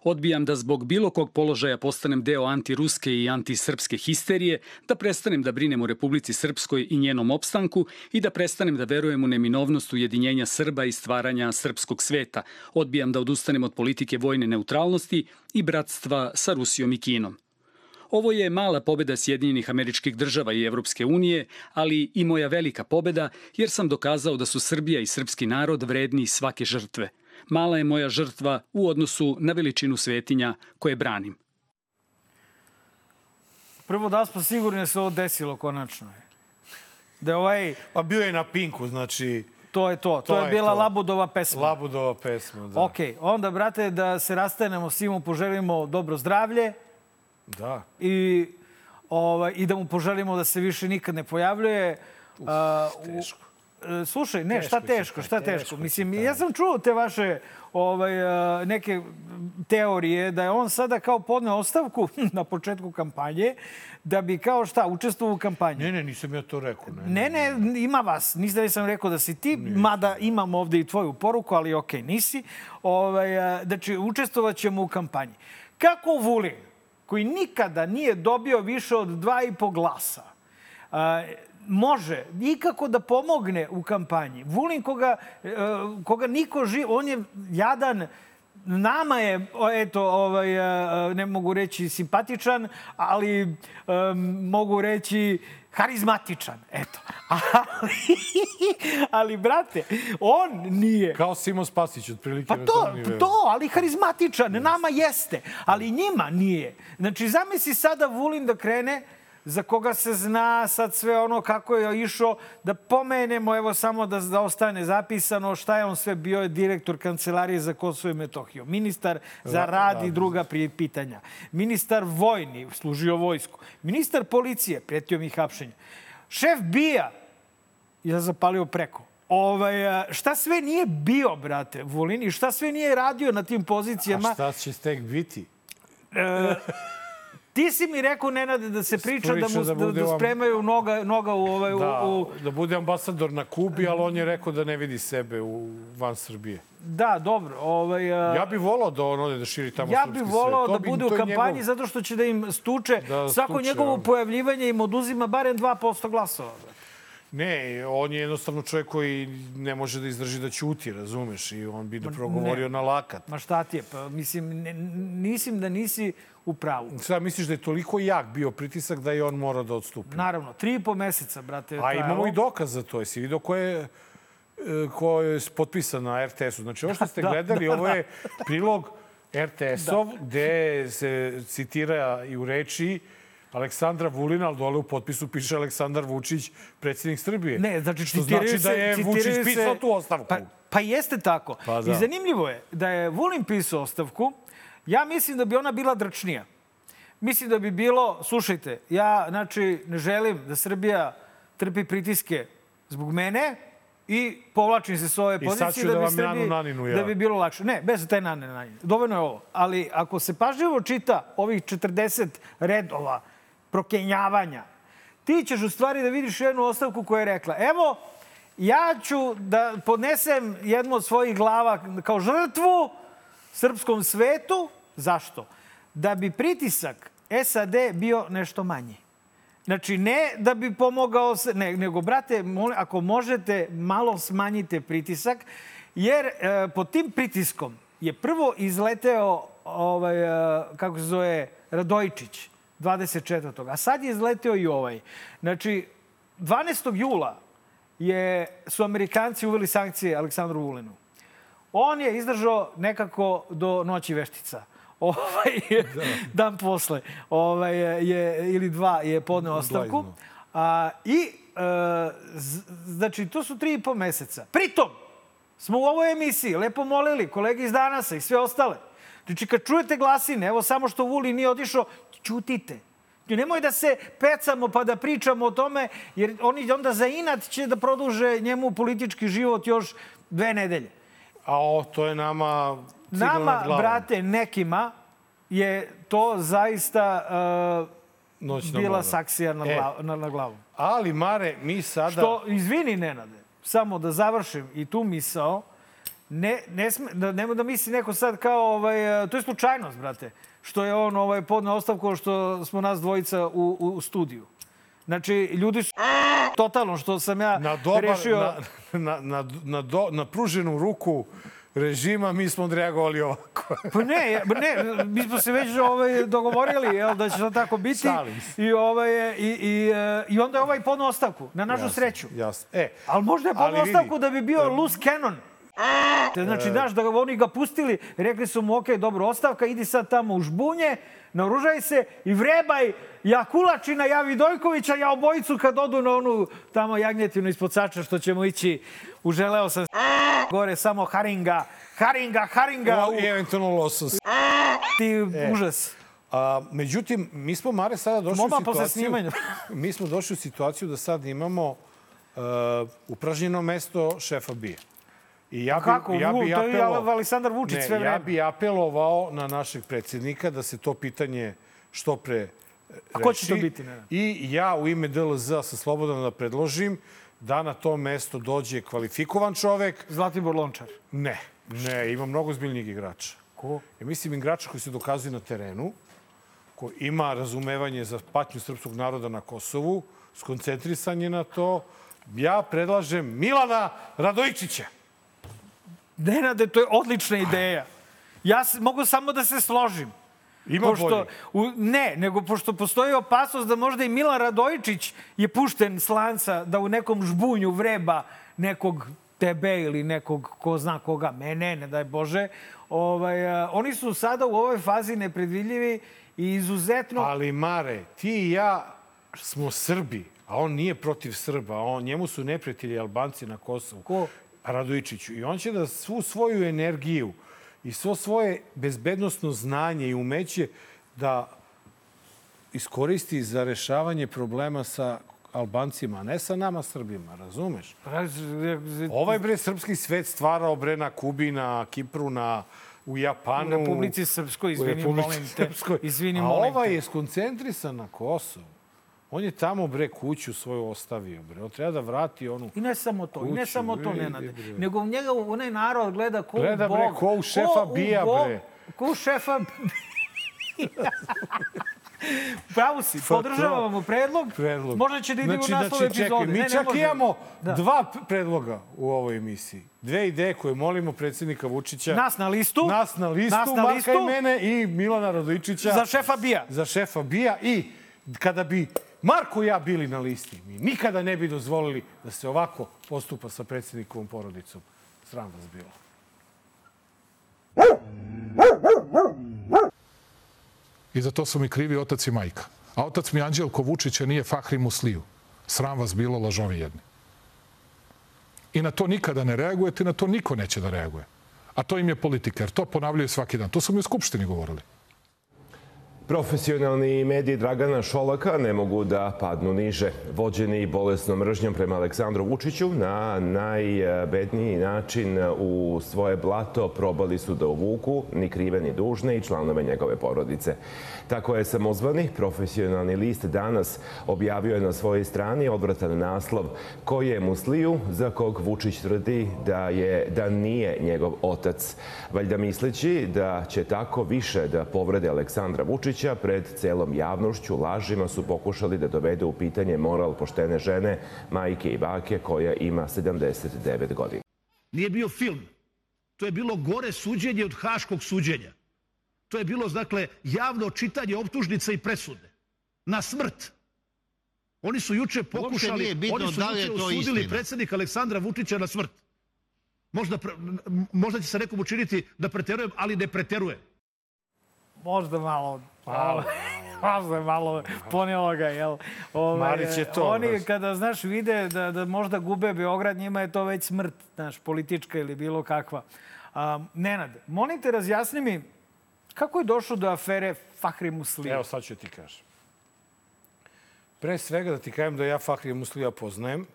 Odbijam da zbog bilo kog položaja postanem deo antiruske i antisrpske histerije, da prestanem da brinem o Republici Srpskoj i njenom opstanku i da prestanem da verujem u neminovnost ujedinjenja Srba i stvaranja srpskog sveta. Odbijam da odustanem od politike vojne neutralnosti i bratstva sa Rusijom i Kinom. Ovo je mala pobeda Sjedinjenih američkih država i Evropske unije, ali i moja velika pobeda jer sam dokazao da su Srbija i srpski narod vredni svake žrtve. Mala je moja žrtva u odnosu na veličinu svetinja koje branim. Prvo da smo sigurni da se ovo desilo konačno. Da je ovaj... Pa bio je na Pinku, znači... To je to. To, je bila Labudova pesma. Labudova pesma, da. Ok, onda, brate, da se rastanemo, svima mu poželimo dobro zdravlje Da. i, ovaj, i da mu poželimo da se više nikad ne pojavljuje. Uf, teško. E, Slušaj, ne, šta Teško taj, šta teško Mislim, taj. ja sam čuo te vaše ovaj, a, neke teorije da je on sada kao podneo ostavku na početku kampanje, da bi kao šta, učestvovao u kampanji. Ne, ne, nisam ja to rekao. Ne, Ne, ne, ima vas. Nisam da sam rekao da si ti, mada imam ovde i tvoju poruku, ali okej, nisi. Ovaj, a, znači, učestvovat ćemo u kampanji. Kako Vulin, koji nikada nije dobio više od dva i po glasa, može nikako da pomogne u kampanji. Vulin koga, e, koga niko živ, on je jadan, nama je, eto, ovaj, e, ne mogu reći simpatičan, ali e, mogu reći harizmatičan, eto. Ali, ali, brate, on nije. Kao Simo Spasić, otprilike. Pa to, to, ali harizmatičan, nama jeste, ali njima nije. Znači, zamisli sada Vulin da krene za koga se zna sad sve ono kako je išao, da pomenemo, evo samo da, da ostane zapisano šta je on sve bio direktor kancelarije za Kosovo i Metohiju, ministar za Ra- rad i rad. druga pitanja, ministar vojni, služio vojsku, ministar policije, pretio mi hapšenje, šef bija, ja zapalio preko. Ovaj, šta sve nije bio, brate, Vulin, i šta sve nije radio na tim pozicijama. A šta će tek biti? E, Ti si mi rekao, Nenade, da se priča, da, mu, da bude da spremaju noga, noga u, ovaj, Da, u, u... da bude ambasador na Kubi, ali on je rekao da ne vidi sebe u, van Srbije. Da, dobro. Ovaj, a... Ja bih volao da on ode da širi tamo Ja srpski bih volao svet. da bude u kampanji njegov- zato što će da im stuče. Da Svako stuče, njegovo on. pojavljivanje im oduzima barem 2% glasova. brate. Ne, on je jednostavno čovjek koji ne može da izdrži da ćuti, razumeš? I on bi da progovorio ne. na lakat. Ma šta ti je? Pa, mislim, ne, mislim da nisi u pravu. Sad misliš da je toliko jak bio pritisak da je on mora da odstupi? Naravno, tri i po meseca, brate. A imamo i dokaz za to. Jesi vidio ko je, e, ko je potpisan na RTS-u? Znači, ovo što ste Da, gledali, da, ovo je da. prilog RTS-ov, gde se citira i u reči Aleksandra Vulina, ali dole u potpisu piše Aleksandar Vučić, predsjednik Srbije. Ne, znači što znači da je Vučić se- pisao tu ostavku. Pa, pa jeste tako. Pa da. I zanimljivo je da je Vulin pisao ostavku. Ja mislim da bi ona bila drčnija. Mislim da bi bilo, slušajte, ja znači ne želim da Srbija trpi pritiske zbog mene i povlačim se s ove pozicije da, da bi Srbiji, naninu ja. da bi bilo lakše. Ne, bez taj nane nanine. Dovoljno je ovo. Ali ako se pažljivo čita ovih 40 redova prokenjavanja, ti ćeš u stvari da vidiš jednu ostavku koja je rekla evo, ja ću da podnesem jednu od svojih glava kao žrtvu srpskom svetu. Zašto? Da bi pritisak SAD bio nešto manji. Znači, ne da bi pomogao, se, ne, nego, brate, moli, ako možete, malo smanjite pritisak, jer e, pod tim pritiskom je prvo izleteo, ovaj, e, kako se zove, Radojičić, 24. A sad je izleteo i ovaj. Znači, 12. jula je, su Amerikanci uveli sankcije Aleksandru Vulinu. On je izdržao nekako do noći veštica. Ovaj, dan posle. Ovaj, je, ili dva je podneo ostavku. A, I, e, z, znači, to su tri i po meseca. Pritom, smo u ovoj emisiji lepo molili kolege iz Danasa i sve ostale. Znači, kad čujete glasine, evo samo što Vulin nije otišao, ćutite. Nemoj da se pecamo pa da pričamo o tome, jer oni onda za inat će da produže njemu politički život još dve nedelje. A o, to je nama Nama, brate, nekima je to zaista uh, Noćna bila mora. saksija na, E. glav, na, na glavu. Ali, Mare, mi sada... Što, izvini, Nenade, samo da završim i tu misao, ne, ne sme, da, nemoj da misli neko sad kao, ovaj, uh, to je slučajnost, brate, što je on ovaj, podneo ostavku što smo nas dvojica u, u, studiju. Znači, ljudi su totalno što sam ja na dobar, rešio... na, na, na, na, do, na pruženu ruku režima mi smo odreagovali ovako. Pa ne, ne, mi smo se već ovaj, dogovorili jel, da će to tako biti. I, ovaj, i, i, e, I onda je ovaj podno ostavku, na našu Jasno, sreću. Jasno. E, Ali možda je podno ostavku da bi bio loose cannon. Te, Znači, E. znaš, da ga oni ga pustili, rekli su mu, ok, dobro, ostavka, idi sad tamo u žbunje, naoružaj se i vrebaj ja Kulačina, ja Vidojkovića, ja obojicu kad odu na onu tamo jagnjetinu ispod sača što ćemo ići u želeo sam gore samo haringa, haringa, haringa. o, i eventualno losos. Ti E. užas. A, međutim, mi smo, Mare, sada došli Moma u situaciju... mi smo došli u situaciju da sad imamo uh, upražnjeno mesto šefa BIA. I ja bi, Kako? ja bi to je apelo- Aleksandar Vučić ne, sve Ja vreme. bi apelovao na našeg predsjednika da se to pitanje što pre e, A ko će to reši. biti, Nenad? I ja u ime DLZ sam slobodan da predložim da na to mesto dođe kvalifikovan čovek. Zlatibor Lončar. Ne, ne, ima mnogo zbiljnijih igrača. Ko? Ja mislim igrača koji se dokazuju na terenu, ko ima razumevanje za patnju srpskog naroda na Kosovu, skoncentrisan je na to. Ja predlažem Milana Radojičića. Nenade, to je odlična ideja. Ja mogu samo da se složim. Ima pošto, bolje. u, ne, nego pošto postoji opasnost da možda i Milan Radojičić je pušten s lanca da u nekom žbunju vreba nekog tebe ili nekog ko zna koga, mene, ne daj Bože. Ovaj, a, oni su sada u ovoj fazi nepredvidljivi i izuzetno... Ali Mare, ti i ja smo Srbi, a on nije protiv Srba. On, njemu su neprijatelji Albanci na Kosovu. Ko? Radojičiću. I on će da svu svoju energiju i svo svoje bezbednostno znanje i umeće da iskoristi za rešavanje problema sa Albancima, ne sa nama Srbima, razumeš? Ovaj bre srpski svet stvarao bre na Kubi, na Kipru, na u Japanu. U Republici Srpskoj, izvini, molim te. Srpskoj. Izvini, molim te. je skoncentrisan na Kosovo. On je tamo, bre, kuću svoju ostavio, bre. On treba da vrati onu... I ne samo to, i ne kuću, samo to, Nenade. bre. Nego njega onaj narod gleda ko Gleda, u Bog. bre, ko u šefa u bija, Bog- bre. Ko u šefa Pravo si, Pa podržavamo predlog. Predlog. Možda će da ide znači, u naslov znači, čekaj, epizode. Mi Ne, ne čak može. imamo Da. dva predloga u ovoj emisiji. Dve ideje koje molimo predsjednika Vučića. Nas na listu. Nas na listu, Nas na Marka listu. i mene i Milana Radojčića. Za šefa bija. Za šefa bija i kada bi Marko i ja bili na listi, mi nikada ne bi dozvolili da se ovako postupa sa predsjednikovom porodicom. Sram vas bilo. I za to su mi krivi otac i majka. A otac mi Anđelko Vučića nije Fahri Musliju. Sram vas bilo, lažovi jedni. I na to nikada ne reagujete na to niko neće da reaguje. A to im je politika, jer to ponavljaju svaki dan. To su mi u Skupštini govorili. Profesionalni mediji Dragana Šolaka ne mogu da padnu niže. Vođeni bolesnom mržnjom prema Aleksandru Vučiću na najbedniji način u svoje blato probali su da uvuku ni krive ni dužne i članove njegove porodice. Tako je samozvani profesionalni list danas objavio je na svojoj strani odvratan naslov koji je Musliju za kog Vučić tvrdi da je da nije njegov otac. Valjda misleći da će tako više da povrede Aleksandra Vučića pred celom javnošću lažima su pokušali da dovedu u pitanje moral poštene žene, majke i bake koja ima 79 godina. Nije bio film. To je bilo gore suđenje od haškog suđenja. To je bilo, dakle, javno čitanje optužnica i presude. Na smrt. Oni su juče pokušali, oni su da juče osudili predsjednika Aleksandra Vučića na smrt. Možda, možda će se nekom učiniti da preterujem, ali ne preterujem. Možda malo... Malo. Možda je malo ponelo ga, jel? Ovaj, Marić je to, Oni znaš. kada, znaš, vide da, da možda gube Beograd, njima je to već smrt, znaš, politička ili bilo kakva. A, Nenad, molim te, razjasni mi kako je došlo do afere Fahri Muslija? Evo, sad ću ti kažem. Pre svega da ti kažem da ja Fahri Muslija poznajem.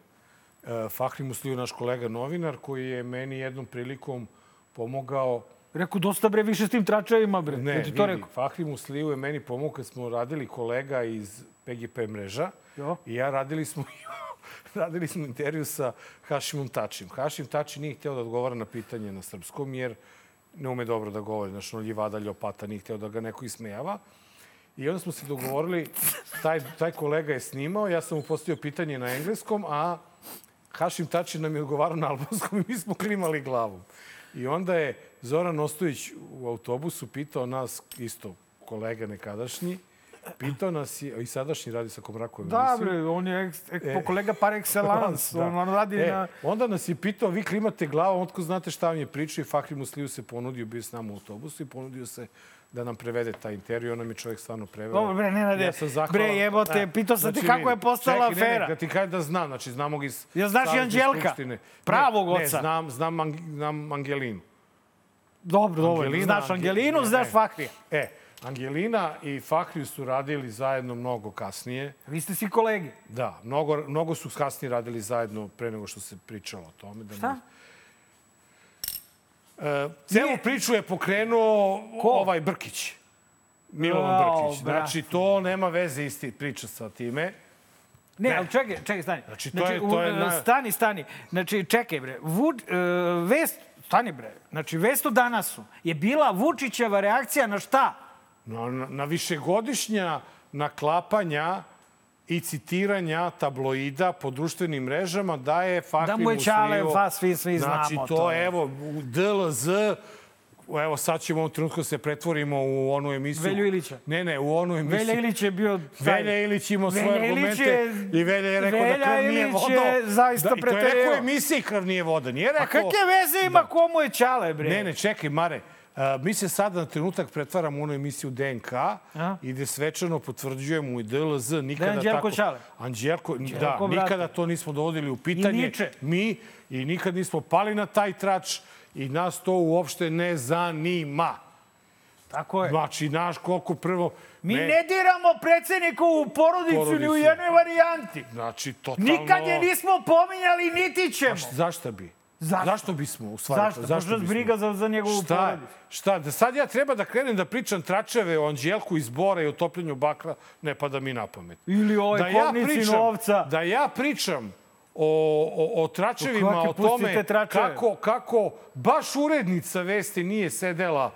E, Fahri Musliju, naš kolega novinar, koji je meni jednom prilikom pomogao Reku, dosta bre više s tim tračajima, bre. Ne, ti to vidi, rekao. Fahri Musliju je meni pomogao kad smo radili kolega iz PGP mreža. Jo. I ja radili smo radili smo intervju sa Hašimom Tačim. Hašim Tači nije hteo da odgovara na pitanje na srpskom, jer ne ume dobro da govori. Znaš, ono ljivada, ljopata, nije hteo da ga neko ismejava. I onda smo se dogovorili, taj, taj kolega je snimao, ja sam mu postavio pitanje na engleskom, a Hašim Tači nam je odgovarao na albanskom i mi smo klimali glavom. I onda je Zoran Ostojić u autobusu pitao nas, isto kolega nekadašnji, pitao nas je, i sadašnji radi sa Komrakovim Da, bre, on je eks, ek, E. kolega par excellence. Da. On, on radi e, na... Onda nas je pitao, vi klimate glavom, otko znate šta vam je pričao i Fahri Musliju se ponudio, bio s nama u autobusu i ponudio se da nam prevede taj intervju. On nam je čovjek stvarno preveo. Dobro, bre, Nenade, sam zahvalan. bre, jebote, E, pitao sam znači, kako vidi, je postala čekaj, ne, afera. Ne, da ti kažem da znam, znači znamo ga iz Jel znaš i Anđelka? Pravog ne, oca? Ne, znam, znam, znam Angelinu. Dobro, dobro. Angelina, Znaš Angelinu, ne, znaš ne. Fahrija. E, Angelina i Fahriju su radili zajedno mnogo kasnije. Vi ste svi kolegi. Da, mnogo, mnogo su kasnije radili zajedno pre nego što se pričalo o tome. Da Šta? Ne... E, celu priču je pokrenuo Ko? ovaj Brkić. Milovan Brkić. brate. Znači, to nema veze isti priča sa time. Ne, Ne. ali čekaj, čekaj, stani. Znači, to je- to je na- Stani, stani. Znači, čekaj, bre. Vud, uh, vest, stani, bre. Znači, vest u danasu je bila Vučićeva reakcija na šta? Na, na, višegodišnja naklapanja i citiranja tabloida po društvenim mrežama da je Fahri Da mu je Ćale, pa svi- svi Znači, znamo to, to. evo, u DLZ, evo sad ćemo u ovom trenutku da se pretvorimo u onu emisiju. Velju Ilića. Ne, ne, u onu emisiju. Velja Ilić je bio... taj- Velja Ilić imao svoje Velja Ilić argumente je- i Velja je rekao Velja da krv nije Ilić voda. je zaista da, i to je rekao emisiji krv nije voda. Nije rekao... A kakve veze ima komu je Ćale, bre? Ne, ne, čekaj, Mare. A, mi se sada na trenutak pretvaramo u onu emisiju DNK A? i gde svečano potvrđujemo i DLZ. Nikada Anđelko tako... Ćale. Anđelko, da, brate. nikada to nismo dovodili u pitanje. Niče. Mi i nikad nismo pali na taj trač i nas to uopšte ne zanima. Tako je. Znači, naš koliko prvo... Mi ne diramo predsednikovu porodicu, ni u jednoj varijanti. Znači, totalno... Nikad je nismo pominjali, niti ćemo. Zašto bi? Zašto? Zašto bismo u stvari? Zašto? Zašto Možda briga za, za njegovu Šta, porodicu. šta, da sad ja treba da krenem da pričam tračeve o Anđelku iz Bora i o topljenju bakra, ne pada mi na pamet. Ili o da ja pričam, novca. Da ja pričam o, o, o tračevima, O o tome tračeve. kako, kako baš urednica vesti nije sedela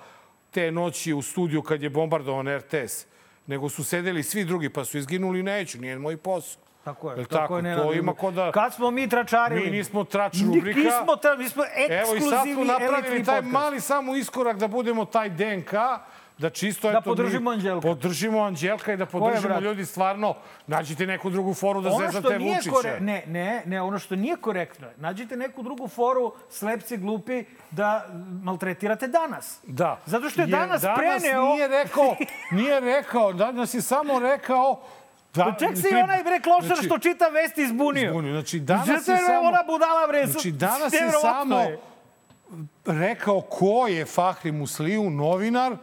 te noći u studiju kad je bombardovan RTS, nego su sedeli svi drugi pa su izginuli, neću, nije moj posao. Tako je. Jel tako tako? je, To Nenade. ima ko da... Kad smo mi tračarili? Mi nismo trač rubrika. Nismo, tra, mi smo Evo i sad smo ekskluzivni napravili taj podcast. mali samo iskorak da budemo taj DNK, da čisto... Da eto, podržimo Anđelka. Podržimo Anđelka i da podržimo ljudi stvarno. Nađite neku drugu foru da ono zezate Vučića. kore... ne, ne, ne, ono što nije korektno je, nađite neku drugu foru, slepci, glupi, da maltretirate danas. Da. Zato što je Jer danas, danas preneo... nije rekao, nije rekao, danas je samo rekao Da, Pa ček si onaj bre klošar što čita vesti izbunio. Izbunio. Znači, danas Znate, je samo... Ona budala bre. Znači, danas je samo je. rekao ko je Fahri Musliju, novinar,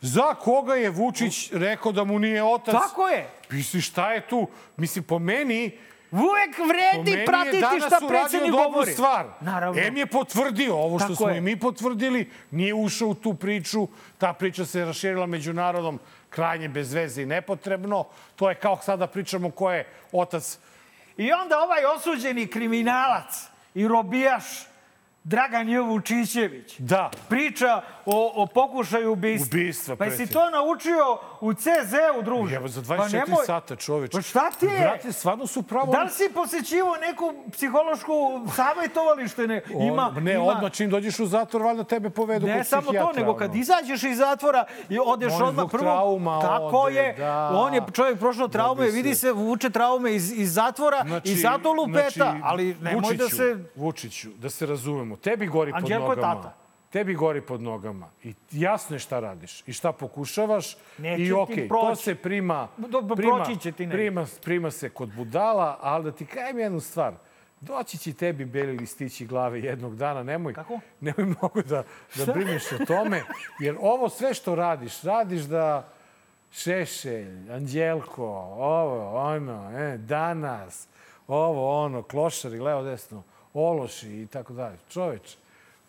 za koga je Vučić rekao da mu nije otac. Tako je. Misli, šta je tu? Mislim, po meni... Uvek vredi pratiti šta predsednik govori. stvar. Naravno. Em je potvrdio ovo što Tako smo je. i mi potvrdili, nije ušao u tu priču, ta priča se raširila među narodom krajnje bez veze i nepotrebno. To je kao sada pričamo ko je otac I onda ovaj osuđeni kriminalac i robijaš Dragan J. Vučićević Da. priča o, o pokušaju ubistva. Ubistva, Pa jesi predsjedniče. to naučio u CZ-u, druže? Evo, za Pa 24 nemoj- sata, čoveč. Pa šta ti je? Brate, stvarno su pravo... Da li si posjećivo neku psihološku savjetovalište? Ne, ima, ne, ima... odmah čim dođeš u zatvor, valjda tebe povedu Ne kod samo to, psihijatra, nego kad izađeš iz zatvora i odeš On odmah prvo... trauma Tako ode, je. da. On je čovjek prošao traume, se- vidi se, vuče traume iz, iz zatvora i zato lupeta, ali nemoj da Vučiću, se... Vučiću, da se razumemo, tebi gori pod Anđelko je nogama. tata. Tebi gori pod nogama. I jasno je šta radiš i šta pokušavaš. Neće I okej, to proći. se prima, prima, prima, prima se kod budala, ali da ti kajem jednu stvar. Doći će tebi beli listići glave jednog dana. Nemoj, Kako? nemoj mnogo da, da brineš o tome. Jer ovo sve što radiš, radiš da Šešelj, Anđelko, ovo, ono, e, danas, ovo, ono, klošari, levo, desno, ološi i tako dalje. Čoveč,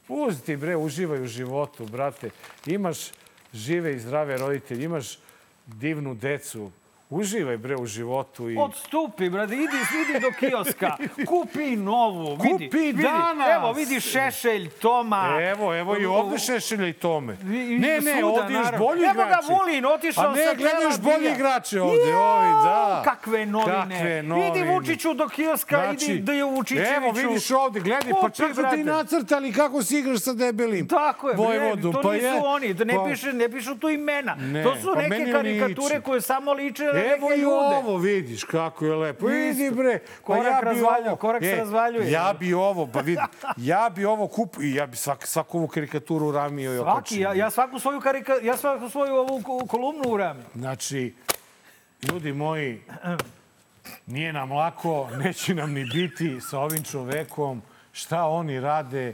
pusti bre, uživaj u životu, brate. Imaš žive i zdrave roditelje, imaš divnu decu. Uživaj bre u životu i... Odstupi, brate, idi, idi do kioska, kupi novu, vidi. Kupi vidi. danas. Evo, vidi Šešelj, Toma. Evo, evo i ovde Šešelja i Tome. I- Ne, ne, svuda, ovde još bolji Evo igrači. ga Vulin, otišao Pa ne, sa gledaj još Tela bolji Bija. igrače ovde, ovi, da. Kakve novine. Kakve novine. Idi Vučiću do kioska, idi da je Vučićeviću. Evo, vidiš ovde, gledaj, pa čak su ti nacrtali kako si igraš sa debelim. Tako je, Vojvodu, bre, to pa nisu je. oni, da ne, Pa- piše, ne pišu tu imena. Ne, to su pa neke karikature koje samo liče Evo i ovo, vidiš kako je lepo. Idi Isto. bre. Pa Korak ja bi razvaljuje, ovo, korak se e, razvaljuje. Ja bi ovo, pa vidi, ja bi ovo kupu i ja bi svak, svaku ovu karikaturu ramio i Svaki, okačio. ja, ja svaku svoju karika, ja svaku svoju ovu ko- kolumnu uramim. Znači, ljudi moji, nije nam lako, neće nam ni biti sa ovim čovekom, šta oni rade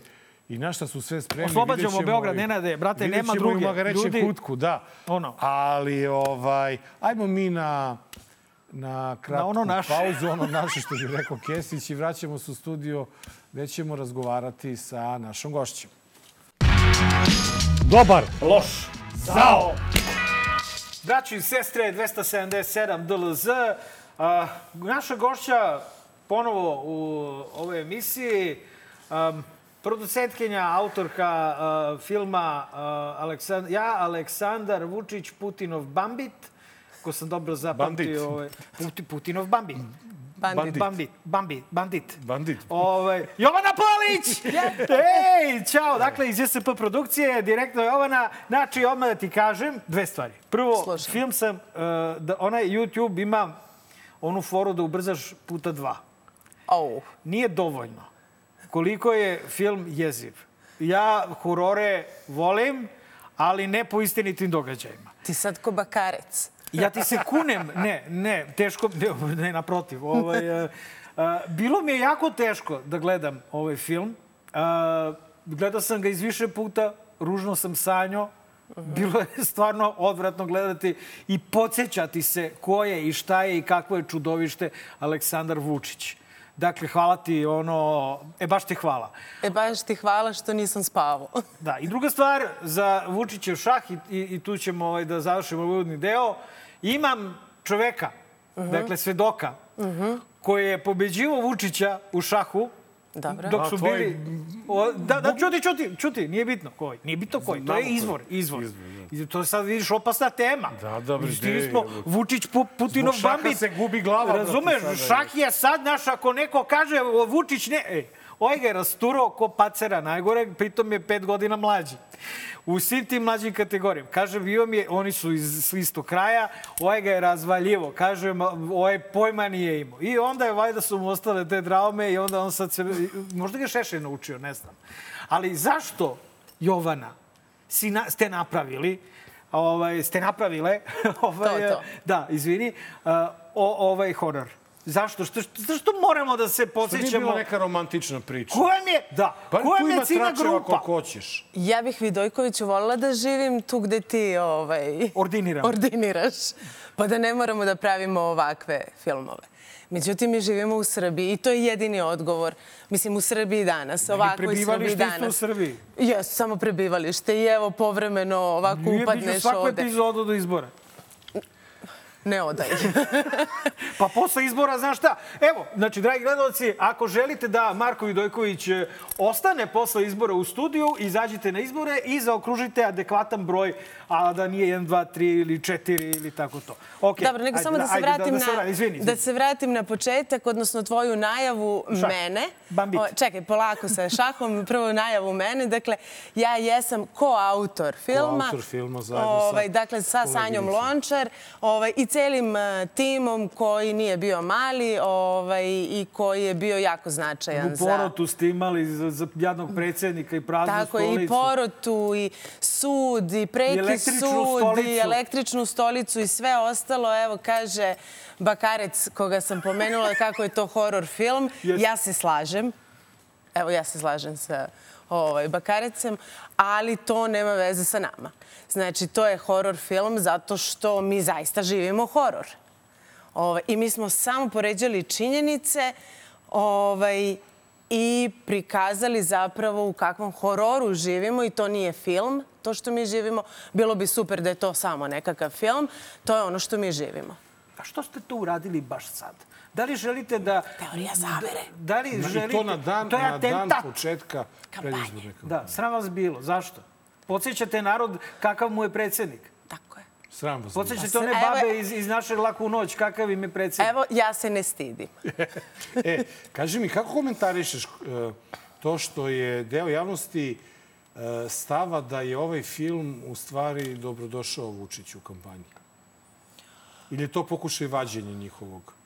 i na šta su sve spremni. Oslobađamo vidjet ćemo Beograd, i- Nenade, brate, vidjet nema ćemo druge. Magareće Ljudi- kutku, da. Ono. Ali, ovaj, ajmo mi na, na kratku ono naše. pauzu, ono naše što bi rekao Kesić i vraćamo se u studio gde ćemo razgovarati sa našom gošćom. Dobar, loš, zao. Braći i sestre, 277 DLZ. A, naša gošća ponovo u ovoj emisiji, um, producentkinja, autorka a, filma a, Aleksand... ja, Aleksandar Vučić, Putinov Bambit, ko sam dobro zapamtio. Bandit. Ovaj, Puti, Putinov Bambit. Bandit. Bambit. Bambit. Bandit. bandit. Ovaj, Jovana Polić! Ej, čao! Dakle, iz JSP produkcije, direktno Jovana. Znači, odmah da ti kažem dve stvari. Prvo, Slušam. film sam, uh, da onaj YouTube ima onu foru da ubrzaš puta dva. Oh. Nije dovoljno. Koliko je film jeziv. Ja horore volim, ali ne po istinitim događajima. Ti sad ko bakarec. Ja ti se kunem, ne, ne, teško, ne, ne naprotiv. Ovaj, uh, uh, bilo mi je jako teško da gledam ovaj film. Uh, gledao sam ga iz više puta, ružno sam sanjao. Bilo je stvarno odvratno gledati i podsjećati se ko je i šta je i kakvo je čudovište Aleksandar Vučić. Dakle, hvala ti, ono, e, baš ti hvala. E, baš ti hvala što nisam spavao. Da, i druga stvar, za Vučićev šah, i, i, i tu ćemo ovaj, da završimo uvodni deo, imam čoveka, uh -huh. dakle, svedoka, uh -huh. koji je pobeđivo Vučića u šahu, Dobro. Dok su bili... O, da, da, čuti, čuti, čuti, nije bitno koji. Nije bitno koji, to je izvor, izvor. izvor. I to je sad, vidiš, opasna tema. Da, dobro, Stigli smo Vučić, Putinov bambit. se gubi glava. Razumeš, šah je sad naš, ako neko kaže Vučić ne... Ej, ovaj ga je rasturao ko pacera najgore, pritom je pet godina mlađi. U svim tim mlađim kategorijama. Kažem, bio mi je, oni su iz istog kraja, ovaj ga je razvaljivo. Kažem, ovaj pojma nije imao. I onda je, valjda su mu ostale te draume i onda on sad se, možda ga Šešelj naučio, ne znam. Ali zašto, Jovana, si na, ste napravili, ovaj, ste napravile, ovaj, to, to. da, izvini, uh, o, ovaj horor? Zašto? Što, zašto moramo da se posjećamo? Što nije bila neka romantična priča? Koja mi je, da, pa, koja mi je ciljna grupa? koliko hoćeš. Ja bih Vidojkoviću volila da živim tu gde ti ovaj, Ordiniram. ordiniraš. Pa da ne moramo da pravimo ovakve filmove. Međutim, mi živimo u Srbiji i to je jedini odgovor. Mislim, u Srbiji danas, ovakvoj Srbiji danas. u Srbiji? Jes, samo prebivalište i evo povremeno ovako Nije upadneš ovde. Nije svaku epizodu do izbora. Ne odaj. pa posle izbora, znaš šta? Evo, znači, dragi gledalci, ako želite da Marko Vidojković e, ostane posle izbora u studiju, izađite na izbore i zaokružite adekvatan broj, a da nije 1, 2, 3 ili 4 ili tako to. Okay. Dobro, nego ajde, samo da se vratim da, da, na, da, izvini, da se vratim na početak, odnosno tvoju najavu Šah. mene. Bambit. O, čekaj, polako sa šahom, prvo najavu mene. Dakle, ja jesam koautor filma. Koautor filma zajedno ovaj, sa Dakle, sa Sanjom Lončar ovaj, i celim uh, timom koji nije bio mali ovaj, i koji je bio jako značajan. U porotu ste imali za, za jadnog predsjednika i praznu Tako, stolicu. i porotu, i sud, i preki sud, stolicu. i električnu stolicu i sve ostalo. Evo, kaže Bakarec, koga sam pomenula, kako je to horor film. Yes. Ja se slažem. Evo, ja se slažem sa ovaj, Bakarecem, ali to nema veze sa nama. Znači, to je horor film zato što mi zaista živimo horor. Ovaj, I mi smo samo poređali činjenice ovaj, i prikazali zapravo u kakvom hororu živimo i to nije film, to što mi živimo. Bilo bi super da je to samo nekakav film. To je ono što mi živimo. A što ste to uradili baš sad? Da li želite da... Teorija zavere. Da, da li I želite... to na dan, to je na dan početka predizborne kampanje. Da, sram vas bilo. Zašto? Podsjećate narod kakav mu je predsjednik. Tako je. Sram vas. Podsjećate one babe iz, iz naše laku noć, kakav im je predsjednik. Evo, ja se ne stidim. e, kaži mi, kako komentarišeš uh, to što je deo javnosti uh, stava da je ovaj film u stvari dobrodošao Vučiću u kampanji? Ili je to pokušaj vađenja njihovog?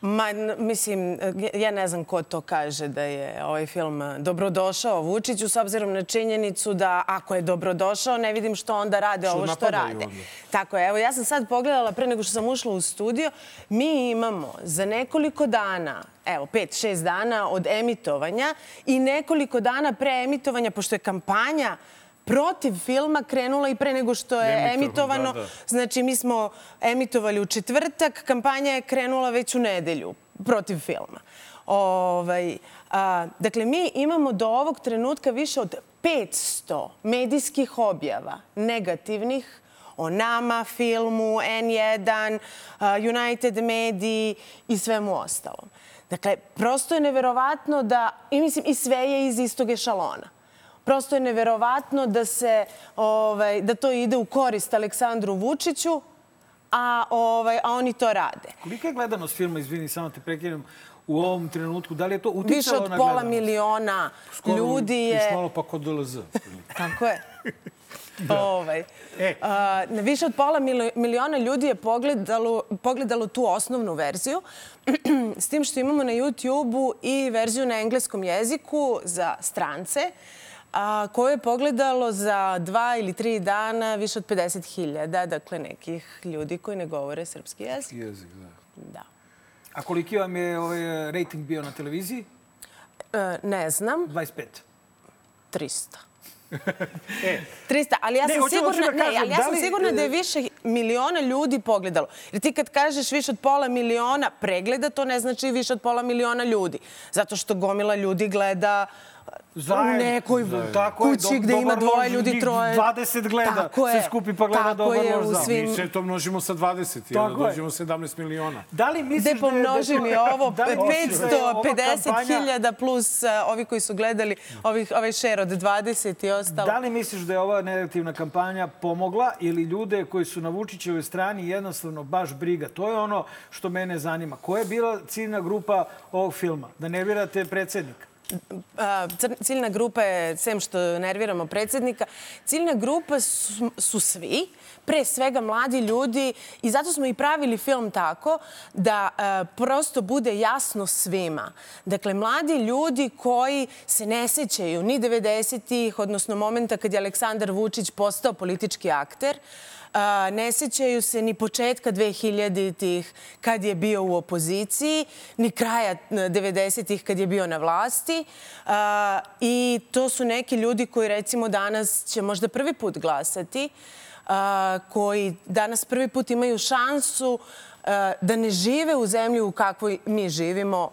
Ma, mislim, ja ne znam ko to kaže da je ovaj film dobrodošao Vučiću, s obzirom na činjenicu da ako je dobrodošao, ne vidim što onda rade što ovo što rade. Onda. Tako je, evo ja sam sad pogledala pre nego što sam ušla u studio, mi imamo za nekoliko dana evo, pet, šest dana od emitovanja i nekoliko dana pre emitovanja, pošto je kampanja protiv filma krenula i pre nego što je Emitovan, emitovano. da, da. Znači, mi smo emitovali u četvrtak, kampanja je krenula već u nedelju protiv filma. Ovaj, a, dakle, mi imamo do ovog trenutka više od 500 medijskih objava negativnih o nama, filmu, N1, United Mediji i svemu ostalom. Dakle, prosto je neverovatno da, i mislim, i sve je iz istog ešalona prosto je neverovatno da se ovaj da to ide u korist Aleksandru Vučiću, a ovaj a oni to rade. Kolika je gledanost filma, izvini, samo te prekinem, u ovom trenutku? Da li je to uticalo na Više od pola miliona Skoro ljudi je... Skoro malo pa kod DLZ. Tako je. Da. Ovaj. E. A, više od pola miliona ljudi je pogledalo, pogledalo tu osnovnu verziju, s tim što imamo na YouTube-u i verziju na engleskom jeziku za strance, a, koje je pogledalo za dva ili tri dana više od 50.000, dakle nekih ljudi koji ne govore srpski jezik. Srpski jezik, da. Da. A koliki vam je ovaj rating bio na televiziji? E, ne znam. 25. 300. e. 300, ali ja sam ne, sigurna, da kažem, ne, ali ja da sam li, sigurna da je više miliona ljudi pogledalo. Jer ti kad kažeš više od pola miliona pregleda, to ne znači više od pola miliona ljudi. Zato što gomila ljudi gleda Zajedno. u nekoj je, kući do- gde ima dvoje lož, ljudi, troje. 20 gleda, Tako se je. skupi pa gleda Tako dobar je, lož svim- Mi sve to množimo sa 20 i Tako je. dođemo 17 miliona. Da li misliš Gde pomnoži mi ovo da li misliš da je ova 550.000 plus uh, ovi koji su gledali ovih, ovaj share od 20 i ostalo. Da li misliš da je ova negativna kampanja pomogla ili ljude koji su na Vučićevoj strani jednostavno baš briga? To je ono što mene zanima. Koja je bila ciljna grupa ovog filma? Da nervirate predsjednika? Ciljna grupa je, sem što nerviramo predsjednika, ciljna grupa su, su svi, pre svega mladi ljudi i zato smo i pravili film tako da a, prosto bude jasno svima. Dakle, mladi ljudi koji se ne sećaju ni 90-ih, odnosno momenta kad je Aleksandar Vučić postao politički akter, A, ne sećaju se ni početka 2000-ih kad je bio u opoziciji, ni kraja 90-ih kad je bio na vlasti. I to su neki ljudi koji recimo danas će možda prvi put glasati, koji danas prvi put imaju šansu da ne žive u zemlji u kakvoj mi živimo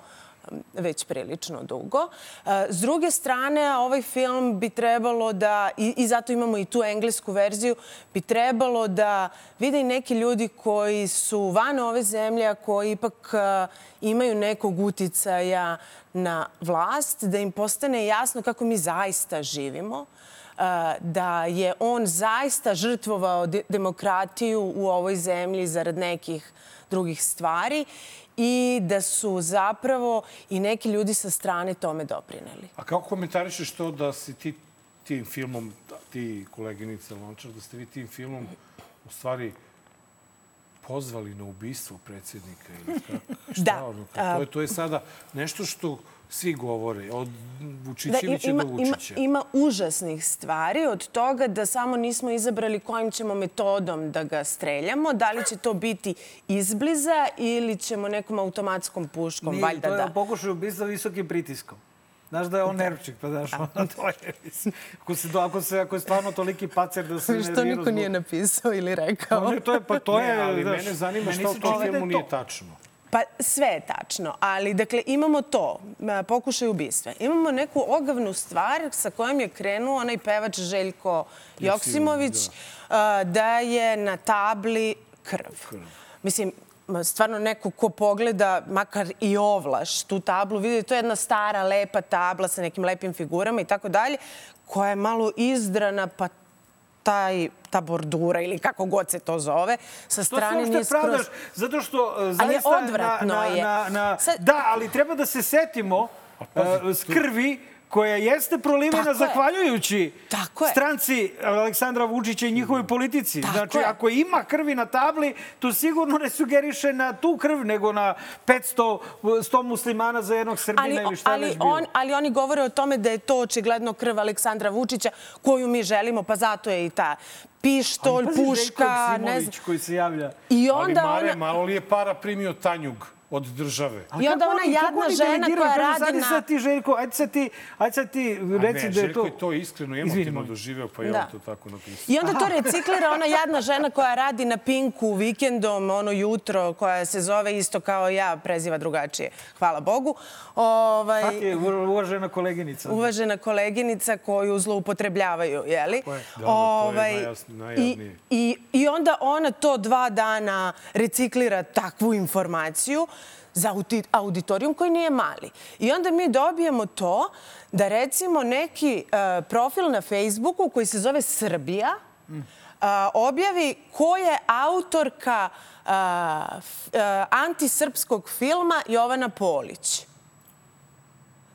već prilično dugo. E, S druge strane, ovaj film bi trebalo da, i, zato imamo i tu englesku verziju, bi trebalo da vide i neki ljudi koji su van ove zemlje, a koji ipak e, imaju nekog uticaja na vlast, da im postane jasno kako mi zaista živimo e, da je on zaista žrtvovao de- demokratiju u ovoj zemlji zarad nekih drugih stvari i da su zapravo i neki ljudi sa strane tome doprineli. A kako komentarišeš to da si ti tim filmom, da, ti koleginice Lončar, da ste vi tim filmom u stvari pozvali na ubistvo predsjednika ili kako? Šta Da, ono, to, je, to je sada nešto što svi govore, od Vučićevića ima, do ima, Vučića. ima užasnih stvari od toga da samo nismo izabrali kojim ćemo metodom da ga streljamo. Da li će to biti izbliza ili ćemo nekom automatskom puškom, Nije, valjda to je da. pokušaj ubistva visokim pritiskom. Znaš da je on nervčik, pa znaš, ono to je. Ako, se, ako, se, ako je stvarno toliki pacer da se Što nervira niko zbog- nije napisao ili rekao. Pa ne, to je, pa to je, Ne, ali znaš, mene zanima što da je filmu to. nije tačno. Pa sve je tačno, ali dakle imamo to, m, pokušaj ubistva. Imamo neku ogavnu stvar sa kojom je krenuo onaj pevač Željko Joksimović a, da je na tabli krv. Mislim, ma, stvarno neko ko pogleda, makar i ovlaš, tu tablu, vidi to je jedna stara, lepa tabla sa nekim lepim figurama i tako dalje, koja je malo izdrana, pa taj, ta bordura ili kako god se to zove, sa Što strane nije uopšte pravdaš? skroz... Zato što uh, Ali zaista... odvratno na, na, je. Na, na, Sad- Da, ali treba da se setimo uh, skrvi koja jeste prolivena Tako je. zahvaljujući Tako je. stranci Aleksandra Vučića i njihovoj politici. Tako znači, je. ako ima krvi na tabli, to sigurno ne sugeriše na tu krv, nego na 500 100 muslimana za jednog Srbina ali, ili šta ali, već bilo. on, ali oni govore o tome da je to očigledno krv Aleksandra Vučića koju mi želimo, pa zato je i ta pištolj, Ali pazi, puška, ne znam. koji se javlja. I Ali onda Mare, ona... malo li je para primio Tanjug od države? I onda ona oni- jadna oni žena koja radi na... Sad ti, Željko, ajde sad ti, ajde sad ti reci ne, da je Željko to... je to iskreno i emotivno doživeo, pa je Da. on to tako napisao. I onda to reciklira ona jadna žena koja radi na Pinku vikendom, ono jutro, koja se zove isto kao ja, preziva drugačije. Hvala Bogu. Ovaj, Tako je, uvažena koleginica. uvažena koleginica koju zloupotrebljavaju, jeli? Tako je. Da, da, to je najjasn- i, i, I onda ona to dva dana reciklira takvu informaciju za auditorijum koji nije mali. I onda mi dobijemo to da recimo neki e, profil na Facebooku koji se zove Srbija a, objavi ko je autorka a, antisrpskog filma Jovana Polić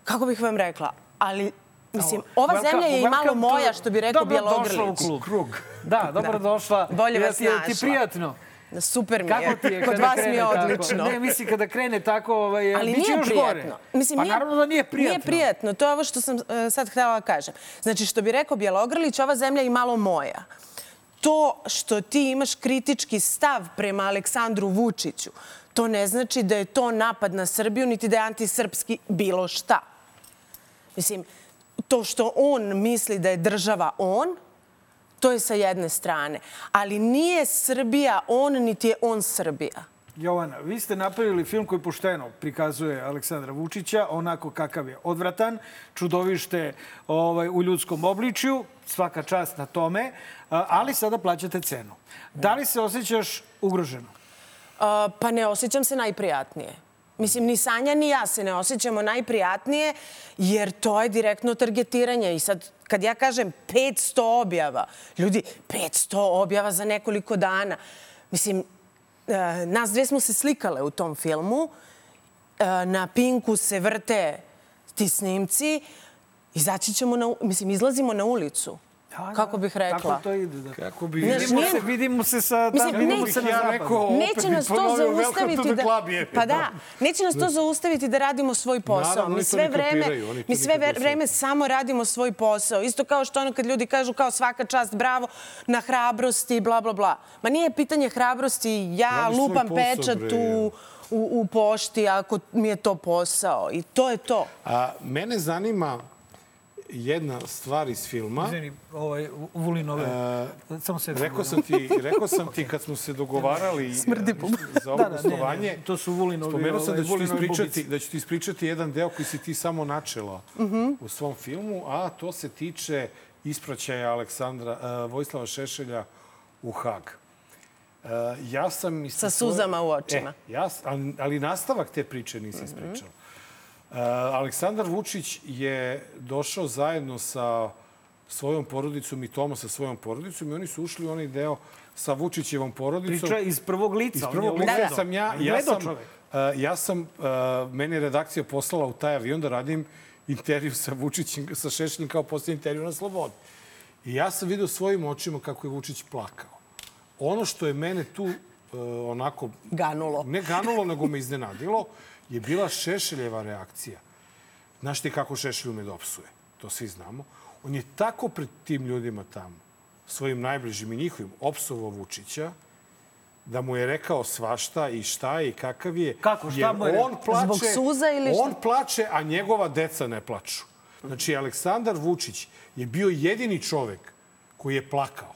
kako bih vam rekla, ali Mislim, ova Welcome- zemlja je i malo moja, što bi rekao Dobro došla u Bjelogrlić. klub. Krug. Da, dobro došla. Bolje vas jel ti našla. prijatno? Super mi Kako je. ti je Kod vas mi je tako? odlično. Ne, misli kada krene tako, ovaj, Ali biće nije još prijatno. gore. Mislim, pa nije, naravno da nije prijatno. Nije prijatno. To je ovo što sam e, sad htjela da kažem. Znači, što bi rekao Bjelogrlić, ova zemlja je malo moja. To što ti imaš kritički stav prema Aleksandru Vučiću, to ne znači da je to napad na Srbiju, niti da je antisrpski bilo šta. Mislim, to što on misli da je država on, To je sa jedne strane. Ali nije Srbija on, niti je on Srbija. Jovana, vi ste napravili film koji pošteno prikazuje Aleksandra Vučića, onako kakav je odvratan, čudovište ovaj, u ljudskom obličju, svaka čast na tome, ali sada plaćate cenu. Da li se osjećaš ugroženo? Pa ne osjećam se najprijatnije. Mislim, ni Sanja ni ja se ne osjećamo najprijatnije, jer to je direktno targetiranje. I sad, kad ja kažem 500 objava, ljudi, 500 objava za nekoliko dana. Mislim, e, nas dve smo se slikale u tom filmu. E, na Pinku se vrte ti snimci. Izaći ćemo na, mislim, izlazimo na ulicu. Da, kako bih rekla? Kako to ide? Da. Kako bi... Vidimo, se, vidimo se sa... Mislim, neće, se ja rekao, neće nas to zaustaviti da... Pa da, neće nas to zaustaviti da radimo svoj posao. Naravno, mi sve vreme, mi sve vreme samo radimo svoj posao. Isto kao što ono kad ljudi kažu kao svaka čast, bravo, na hrabrosti, bla, bla, bla. Ma nije pitanje hrabrosti, ja Radi lupam pečat u, u, u pošti ako mi je to posao. I to je to. A, mene zanima jedna stvar iz filma. Izvini, ovaj, Vulinove, uh, samo se... Rekao sam, ti, rekao sam ti kad smo se dogovarali Smrdi za ovo da, gostovanje. Ne, ne, to su Vulinovi. Spomenuo sam da ću, ti ispričati, da ću ti ispričati jedan deo koji si ti samo načela uh mhm. -huh. u svom filmu, a to se tiče ispraćaja Aleksandra, uh, Vojislava Šešelja u Hag. Uh, ja sam... Sa suzama u očima. E, ja, ali, ali nastavak te priče nisi ispričala. Uh -huh. Eh, Aleksandar Vučić je došao zajedno sa svojom porodicom i Toma sa svojom porodicom i oni su ušli u onaj deo sa Vučićevom porodicom. Priča iz prvog lica. Iz prvog lica da, da. sam ja. Ja sam, uh, ja sam uh, meni je redakcija poslala u taj avion da radim intervju sa Vučićem, sa Šešljim kao posljednji intervju na Slobodi. I ja sam vidio svojim očima kako je Vučić plakao. Ono što je mene tu uh, onako... Ganulo. Ne ganulo, nego me iznenadilo je bila Šešeljeva reakcija. Znaš ti kako Šešelj ume da opsuje? To svi znamo. On je tako pred tim ljudima tamo, svojim najbližim i njihovim, opsovao Vučića, da mu je rekao svašta i šta je i kakav je. Kako? Šta mu je on plače, Zbog suza ili šta? On plače, a njegova deca ne plaču. Znači, Aleksandar Vučić je bio jedini čovek koji je plakao.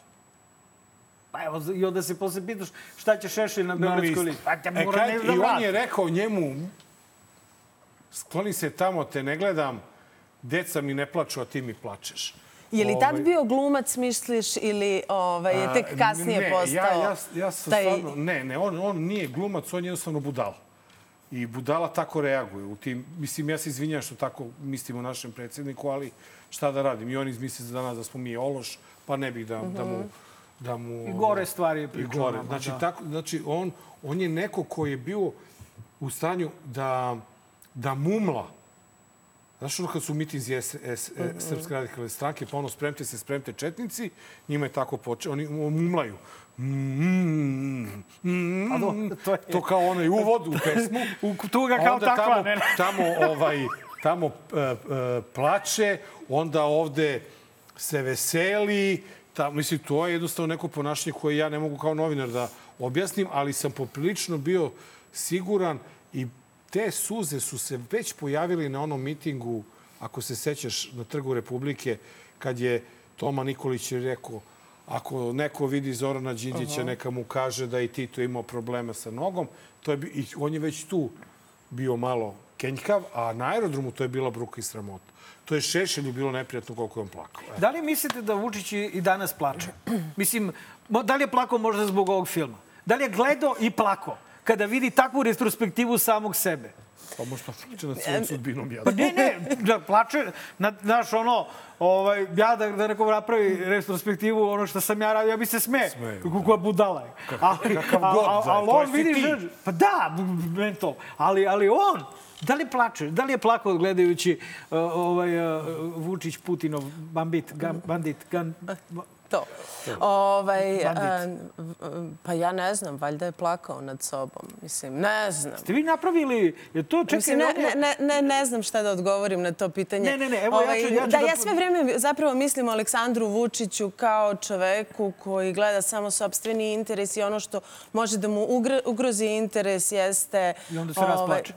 Pa evo, i onda se posle pitaš šta će Šešelj na Beogradskoj listi. Pa te mora e, kad, I on je rekao njemu, skloni se tamo, te ne gledam, deca mi ne plaču, a ti mi plačeš. Je li tad ovaj- bio glumac, misliš, ili ovaj, je tek kasnije ne, postao? Ja, ja, ja sam taj... stvarno, ne, ne, on, on nije glumac, on je jednostavno budala. I budala tako reaguje. U tim, mislim, ja se izvinjam što tako mislim o našem predsjedniku, ali šta da radim? I on izmisli za danas da smo mi ološ, pa ne bih da, mm -hmm. da mu... Da mu I gore stvari je pričao. Gore. Znači, da. tako, znači on, on je neko koji je bio u stanju da da mumla. Znaš ono kad su mitinzi S, S, mm Srpske radikalne stranke, pa ono spremte se, spremte četnici, njima je tako počeo, oni mumlaju. Mm, mm, A to, to, je... to kao onaj uvod u pesmu. u tuga kao takva. Tamo, ne, ne. tamo, ovaj, tamo uh, uh, plače, onda ovde se veseli. Ta, mislim, to je jednostavno neko ponašanje koje ja ne mogu kao novinar da objasnim, ali sam poprilično bio siguran i te suze su se već pojavili na onom mitingu, ako se sećaš, na Trgu Republike, kad je Toma Nikolić rekao ako neko vidi Zorana Đinđića, neka mu kaže da i Tito imao problema sa nogom. To je, I on je već tu bio malo kenjkav, a na aerodromu to je bila bruka i sramota. To je Šešelju bilo neprijatno koliko je on plakao. E. Da li mislite da Vučić i danas plače? Mislim, da li je plakao možda zbog ovog filma? Da li je gledao i plakao? Kada vidi takvu retrospektivu samog sebe. Pa možda plače nad svojom sudbinom. Ja. Pa ne, ne, da plače, na, znaš, ono, ovaj, ja da, da neko napravi retrospektivu, ono što sam ja radio, ja bi se sme. Sme. Kako budala je. Ali, kakav god, ali, ali on vidi, že, pa da, mental, ali, ali on, Da li plače? Da li je plakao gledajući uh, ovaj, uh, Vučić Putinov bandit, gan, bandit, gan, to. Ovaj, a, pa ja ne znam, valjda je plakao nad sobom. Mislim, ne znam. Ste vi napravili, je to čekaj... Mislim, ne, ne, ne, ne znam šta da odgovorim na to pitanje. Ne, ne, ne, evo ovaj, ja ću... Ja ću da, da, ja sve vreme zapravo mislim o Aleksandru Vučiću kao čoveku koji gleda samo sobstveni interes i ono što može da mu ugrozi interes jeste... I onda se ovaj, rasplače.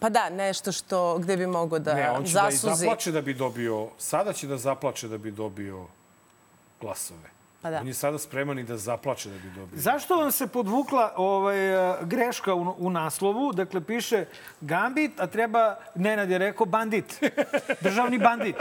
Pa da, nešto što, gde bi mogo da zasuzi. Ne, on će zasuzi. da i zaplače da bi dobio... Sada će da zaplače da bi dobio glasove. Pa da. On je sada spreman i da zaplače da bi dobio. Zašto vam se podvukla ovaj, eh, greška u, u naslovu? Dakle, piše Gambit, a treba, Nenad je rekao, bandit. Državni bandit.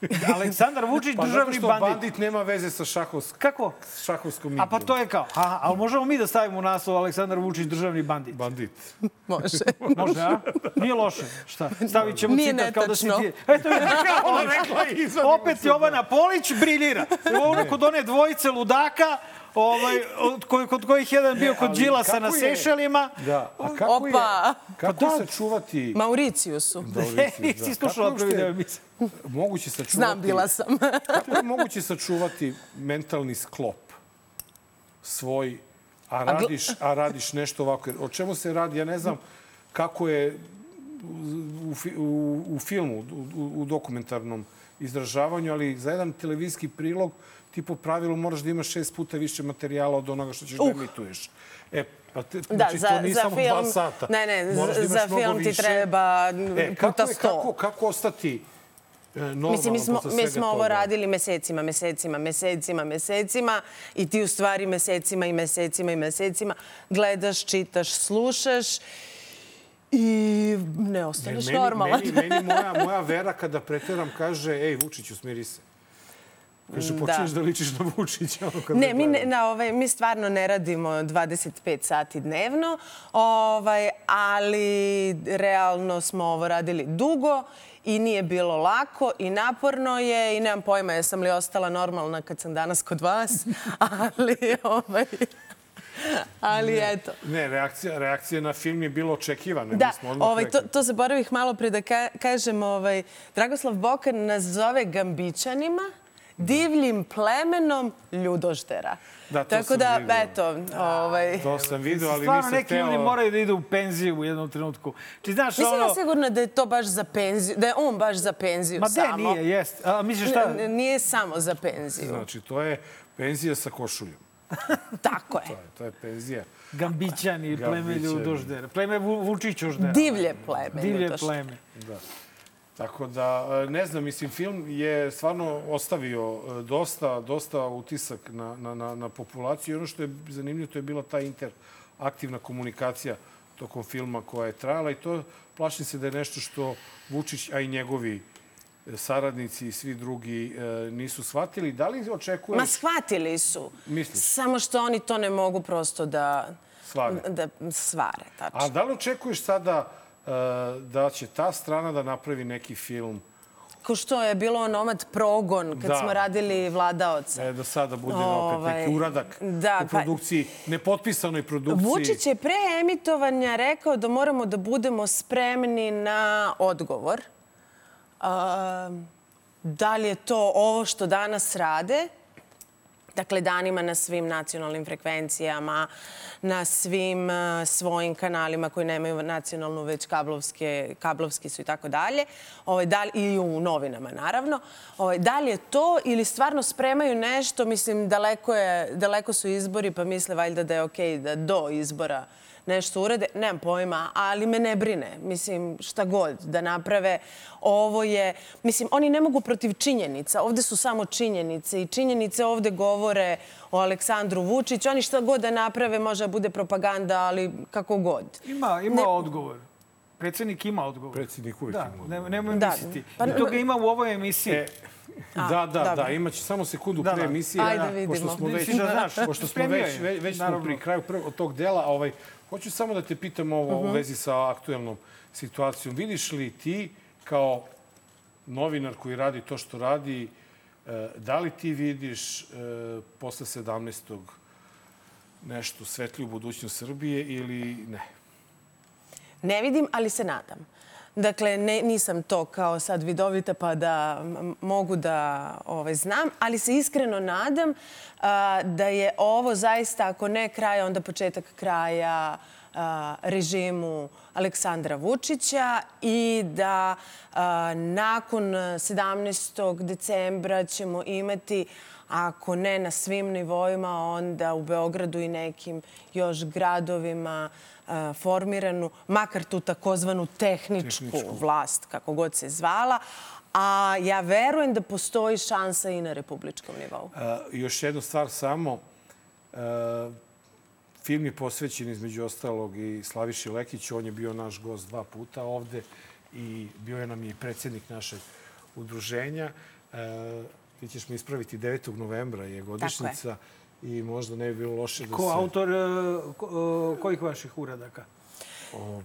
Aleksandar Vučić, Pa zato državni što bandit. bandit nema veze sa šahovskom, Kako? šahovskom A igrom. pa to je kao, aha, ali možemo mi da stavimo u naslov Aleksandar Vučić, državni bandit. Bandit. Može. Može, a? Nije loše. Šta? Stavit ćemo Nije citat kao da si ti... Eto, vidiš, kao Ona rekla Opet Jovana Polić briljira. Ono kod one dvojice ludaka, ovaj, od koj, kod kojih jedan bio kod Đilasa na je- Sešelima. Da, a kako Opa! je, kako Pa da. sačuvati... Mauricijusu. Mauricius, Nisi da. slušala Kako je prvi deo emisije. Moguće sačuvati... Znam, bila sam. Kako je moguće sačuvati mentalni sklop svoj, a radiš, a radiš nešto ovako? O čemu se radi? Ja ne znam kako je u, u, u filmu, u, u dokumentarnom izražavanju, ali za jedan televizijski prilog ti po pravilu moraš da imaš šest puta više materijala od onoga što ćeš da Uh. emituješ. E, pa te, Da, znači, za, to nije za samo film, dva sata. Ne, ne, Moraš da za, film ti više. treba E, kako, puta je, sto. kako, kako ostati normalno Mislim, mi smo, mi smo ovo toga? radili mesecima, mesecima, mesecima, mesecima i ti u stvari mesecima i mesecima i mesecima gledaš, čitaš, slušaš i ne ostaneš meni, normalan. Meni, meni moja, moja vera kada preteram kaže, ej, Vučiću, smiri se. Kaže, Da. počneš da, ličiš na Vučića. Ne, mi, ne, na, ovaj, mi stvarno ne radimo 25 sati dnevno, ovaj, ali realno smo ovo radili dugo i nije bilo lako i naporno je i nemam pojma jesam li ostala normalna kad sam danas kod vas, ali, ovaj, ali eto. Ne, reakcija, reakcija na film je bilo očekivana. Da, ovaj, to, to zaboravih malo pre da ka kažem. Ovaj, Dragoslav Bokan nas zove Gambićanima, divljim plemenom ljudoždera. Da, to Tako sam da, vidio. eto, ovaj... To sam vidio, ali Stvarno, nisam neki hteo... ljudi moraju da idu u penziju u jednom trenutku. Ti znaš, Nisam ono... ja sigurna da je to baš za penziju, da je on baš za penziju Ma de, samo. nije, jest. A misliš šta? N- Nije samo za penziju. Znači, to je penzija sa košuljom. Tako je. To je, to je penzija. Gambićani, pleme ljudoždera. Pleme Vu- Vučićoždera. Divlje pleme. Divlje pleme. Da. Tako da, e, ne znam, mislim, film je stvarno ostavio e, dosta, dosta utisak na, na, na, na populaciju. I ono što je zanimljivo, to je bila ta interaktivna komunikacija tokom filma koja je trajala i to plašim se da je nešto što Vučić, a i njegovi e, saradnici i svi drugi e, nisu shvatili. Da li očekuješ... Ma shvatili su. Misliš? Samo što oni to ne mogu prosto da... Svare. Da svare, tačno. A da li očekuješ sada da će ta strana da napravi neki film Ko što je bilo onomad progon kad Da. smo radili vladaoca. E, da sada bude opet Ovaj, neki uradak da, u pa- produkciji, nepotpisanoj produkciji. Vučić je pre emitovanja rekao da moramo da budemo spremni na odgovor. Um, da li je to ovo što danas rade? Dakle, danima na svim nacionalnim frekvencijama, na svim uh, svojim kanalima koji nemaju nacionalnu, već kablovske, kablovski su i tako dalje. Ovaj, da li, I u novinama, naravno. Ovaj, da li je to ili stvarno spremaju nešto? Mislim, daleko, je, daleko su izbori, pa misle valjda da je okej da do izbora nešto urade. Nemam pojma, ali me ne brine. Mislim, šta god da naprave. Ovo je... Mislim, oni ne mogu protiv činjenica. Ovde su samo činjenice i činjenice ovde govore o Aleksandru Vučiću. Oni šta god da naprave može da bude propaganda, ali kako god. Ima, ima odgovor. Predsednik ima odgovor. Predsednik uvijek da, ima odgovor. Ne, nemoj Da. misliti. Pa- I to ga ima u ovoj emisiji. E, A, da, da, dobro. da, imaće samo sekundu Da, pre da. emisije. Ajde, da, vidimo. Pošto smo već, da znaš, pošto smo već, već, već smo pri kraju prvog tog dela, ovaj, hoću samo da te pitam ovo Mhm. u vezi sa aktuelnom situacijom. Vidiš li ti kao novinar koji radi to što radi, e, da li ti vidiš e, posle 17. nešto svetliju budućnost Srbije ili ne? Ne vidim, ali se nadam. Dakle, ne, nisam to kao sad vidovita pa da mogu da ovaj, znam, ali se iskreno nadam a, da je ovo zaista, ako ne kraj, onda početak kraja a, režimu Aleksandra Vučića i da a, nakon 17. decembra ćemo imati ako ne na svim nivoima, onda u Beogradu i nekim još gradovima a, formiranu, makar tu takozvanu tehničku, Tehničku. vlast, kako god se zvala, a ja verujem da postoji šansa i na republičkom nivou. A, još jednu stvar samo. A, film je posvećen između ostalog i Slaviši Lekiću. On je bio naš gost dva puta ovde i bio je nam i predsednik našeg udruženja. E, ti ćeš mi ispraviti 9. novembra je godišnica je. i možda ne bi bilo loše da ko, se... Ko autor ko, kojih vaših uradaka?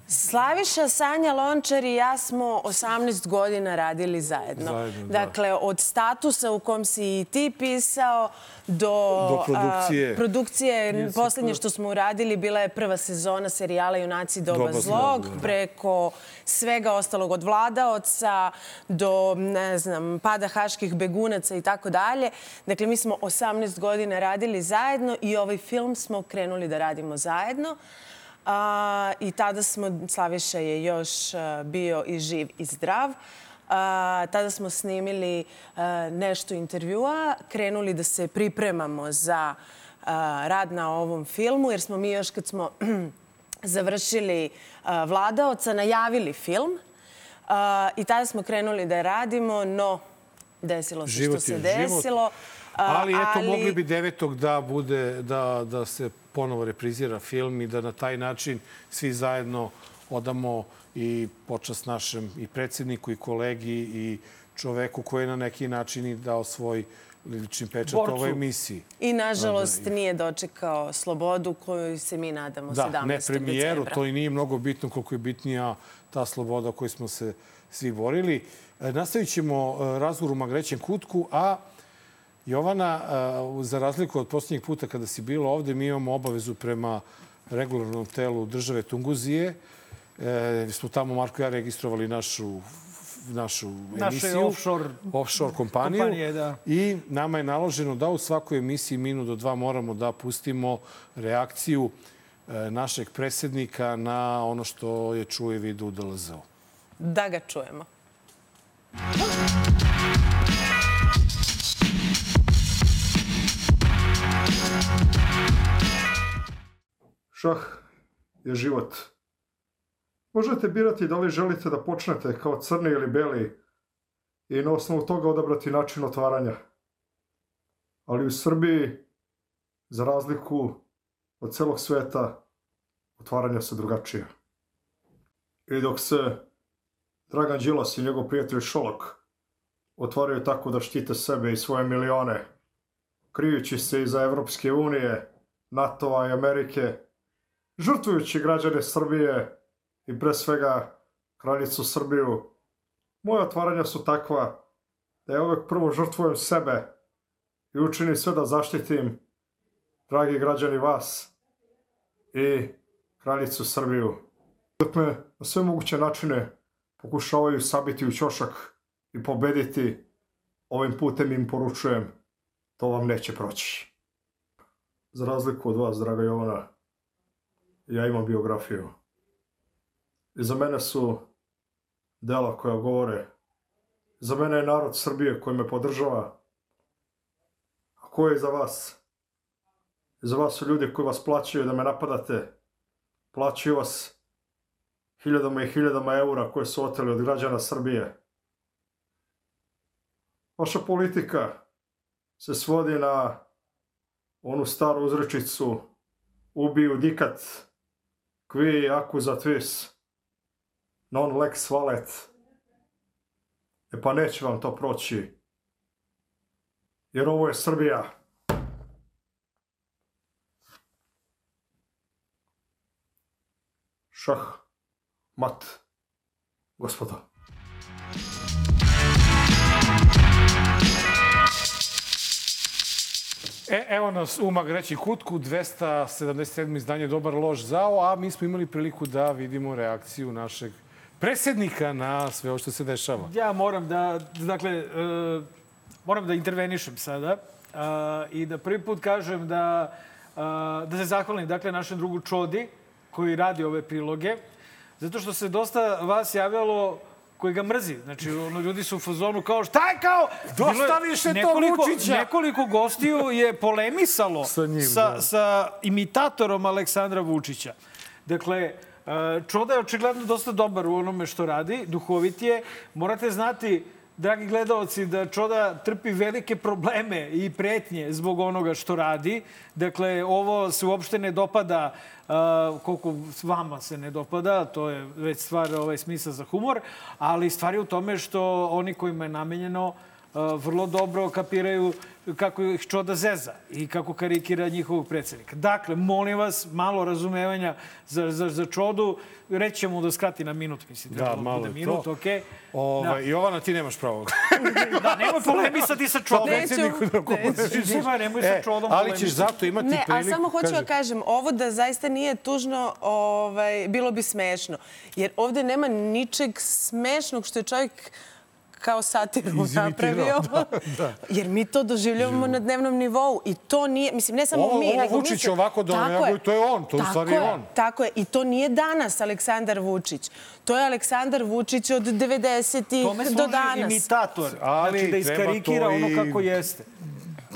Slaviša, Sanja Lončar i ja smo 18 godina radili zajedno. zajedno da. Dakle, od statusa u kom si i ti pisao do, do produkcije. A, produkcije. Poslednje što smo uradili bila je prva sezona serijala Junaci Doba, Doba zlog. Da. Preko svega ostalog od vladaoca do, ne znam, pada haških begunaca i tako dalje. Dakle, mi smo 18 godina radili zajedno i ovaj film smo krenuli da radimo zajedno. A, I tada smo, Slaviša je još a, bio i živ i zdrav. A, tada smo snimili a, nešto intervjua, krenuli da se pripremamo za a, rad na ovom filmu, jer smo mi još kad smo završili a, Vladaoca, najavili film. A, I tada smo krenuli da radimo, no desilo se život što se desilo. Život. Ali eto, ali... mogli bi devetog da bude, da, da se ponovo reprizira film i da na taj način svi zajedno odamo i počast našem i predsedniku i kolegi i čoveku koji je na neki način i dao svoj lični pečat Borcu. ovoj emisiji. I nažalost da, nije dočekao slobodu koju se mi nadamo da, 17. decembra. Da, ne premijeru, to i nije mnogo bitno koliko je bitnija ta sloboda o kojoj smo se svi borili. E, nastavit ćemo e, razgovor u Magrećem kutku, a Jovana, za razliku od posljednjeg puta kada si bila ovde, mi imamo obavezu prema regularnom telu države Tunguzije. E, smo tamo, Marko i ja, registrovali našu našu Naše emisiju. offshore, offshore kompaniju. Kompanije, da. I nama je naloženo da u svakoj emisiji minut do dva moramo da pustimo reakciju e, našeg predsjednika na ono što je čuo i vidio u DLZ-u. Da ga čujemo. Šah je život. Možete birati da li želite da počnete kao crni ili beli i na osnovu toga odabrati način otvaranja. Ali u Srbiji, za razliku od celog sveta, otvaranja su drugačije. I dok se Dragan Đilas i njegov prijatelj Šolak otvaraju tako da štite sebe i svoje milione, krijući se iza Evropske unije, NATO-a i Amerike, žrtvujući građane Srbije i pre svega kraljicu Srbiju, moje otvaranja su takva da ja uvek prvo žrtvujem sebe i učinim sve da zaštitim, dragi građani, vas i kraljicu Srbiju. Dok me na sve moguće načine pokušavaju sabiti u ćošak i pobediti, ovim putem im poručujem, to vam neće proći. Za razliku od vas, draga Jovana, ja imam biografiju. I za mene su dela koja govore. Za mene je narod Srbije koji me podržava. A ko je za vas? Za vas su ljudi koji vas plaćaju da me napadate. Plaćaju vas hiljadama i hiljadama eura koje su oteli od građana Srbije. Vaša politika se svodi na onu staru uzrečicu ubiju dikat qui accusat vis, non lex valet. E pa neće vam to proći, jer ovo je Srbija. Šah, mat, gospoda. E, evo nas u Magreći kutku, 277. izdanje Dobar loš zao, a mi smo imali priliku da vidimo reakciju našeg predsjednika na sve ovo što se dešava. Ja moram da, dakle, uh, moram da intervenišem sada uh, i da prvi put kažem da, uh, da se zahvalim, dakle, našem drugu Čodi koji radi ove priloge, zato što se dosta vas javljalo koji ga mrzi. Znači, ono, ljudi su u fazonu kao, šta je kao? Dosta više to Vučića! Nekoliko gostiju je polemisalo sa, njim, sa, da. sa imitatorom Aleksandra Vučića. Dakle, e, Čoda je očigledno dosta dobar u onome što radi, duhovit je. Morate znati dragi gledalci, da Čoda trpi velike probleme i pretnje zbog onoga što radi. Dakle, ovo se uopšte ne dopada Uh, koliko vama se ne dopada, to je već stvar ovaj, smisla za humor, ali stvar je u tome što oni kojima je namenjeno uh, vrlo dobro kapiraju kako ih čoda zeza i kako karikira njihovog predsednika. Dakle, molim vas, malo razumevanja za, za, za čodu. Reći ćemo da skrati na minut, mislim. Da, malo bude je minut, to. Okay. Ove, da. Jovana, ti nemaš pravo. da, nemoj polemisati sa čodom. Neću, neću. Nemoj, nemoj sa čodom e, Ali ćeš zato imati ne, priliku. Ne, a samo hoću da kažem, ovo da zaista nije tužno, ovaj, bilo bi smešno. Jer ovde nema ničeg smešnog što je čovjek kao satiru napravio. Da, da. Jer mi to doživljavamo na dnevnom nivou. I to nije, mislim, ne samo ovo, mi, ovo nego Vučić mislim, ovako da reaguje, to je on, to u stvari je on. Tako je. I to nije danas Aleksandar Vučić. To je Aleksandar Vučić od 90-ih do danas. imitator. Ali znači da iskarikira ono kako jeste.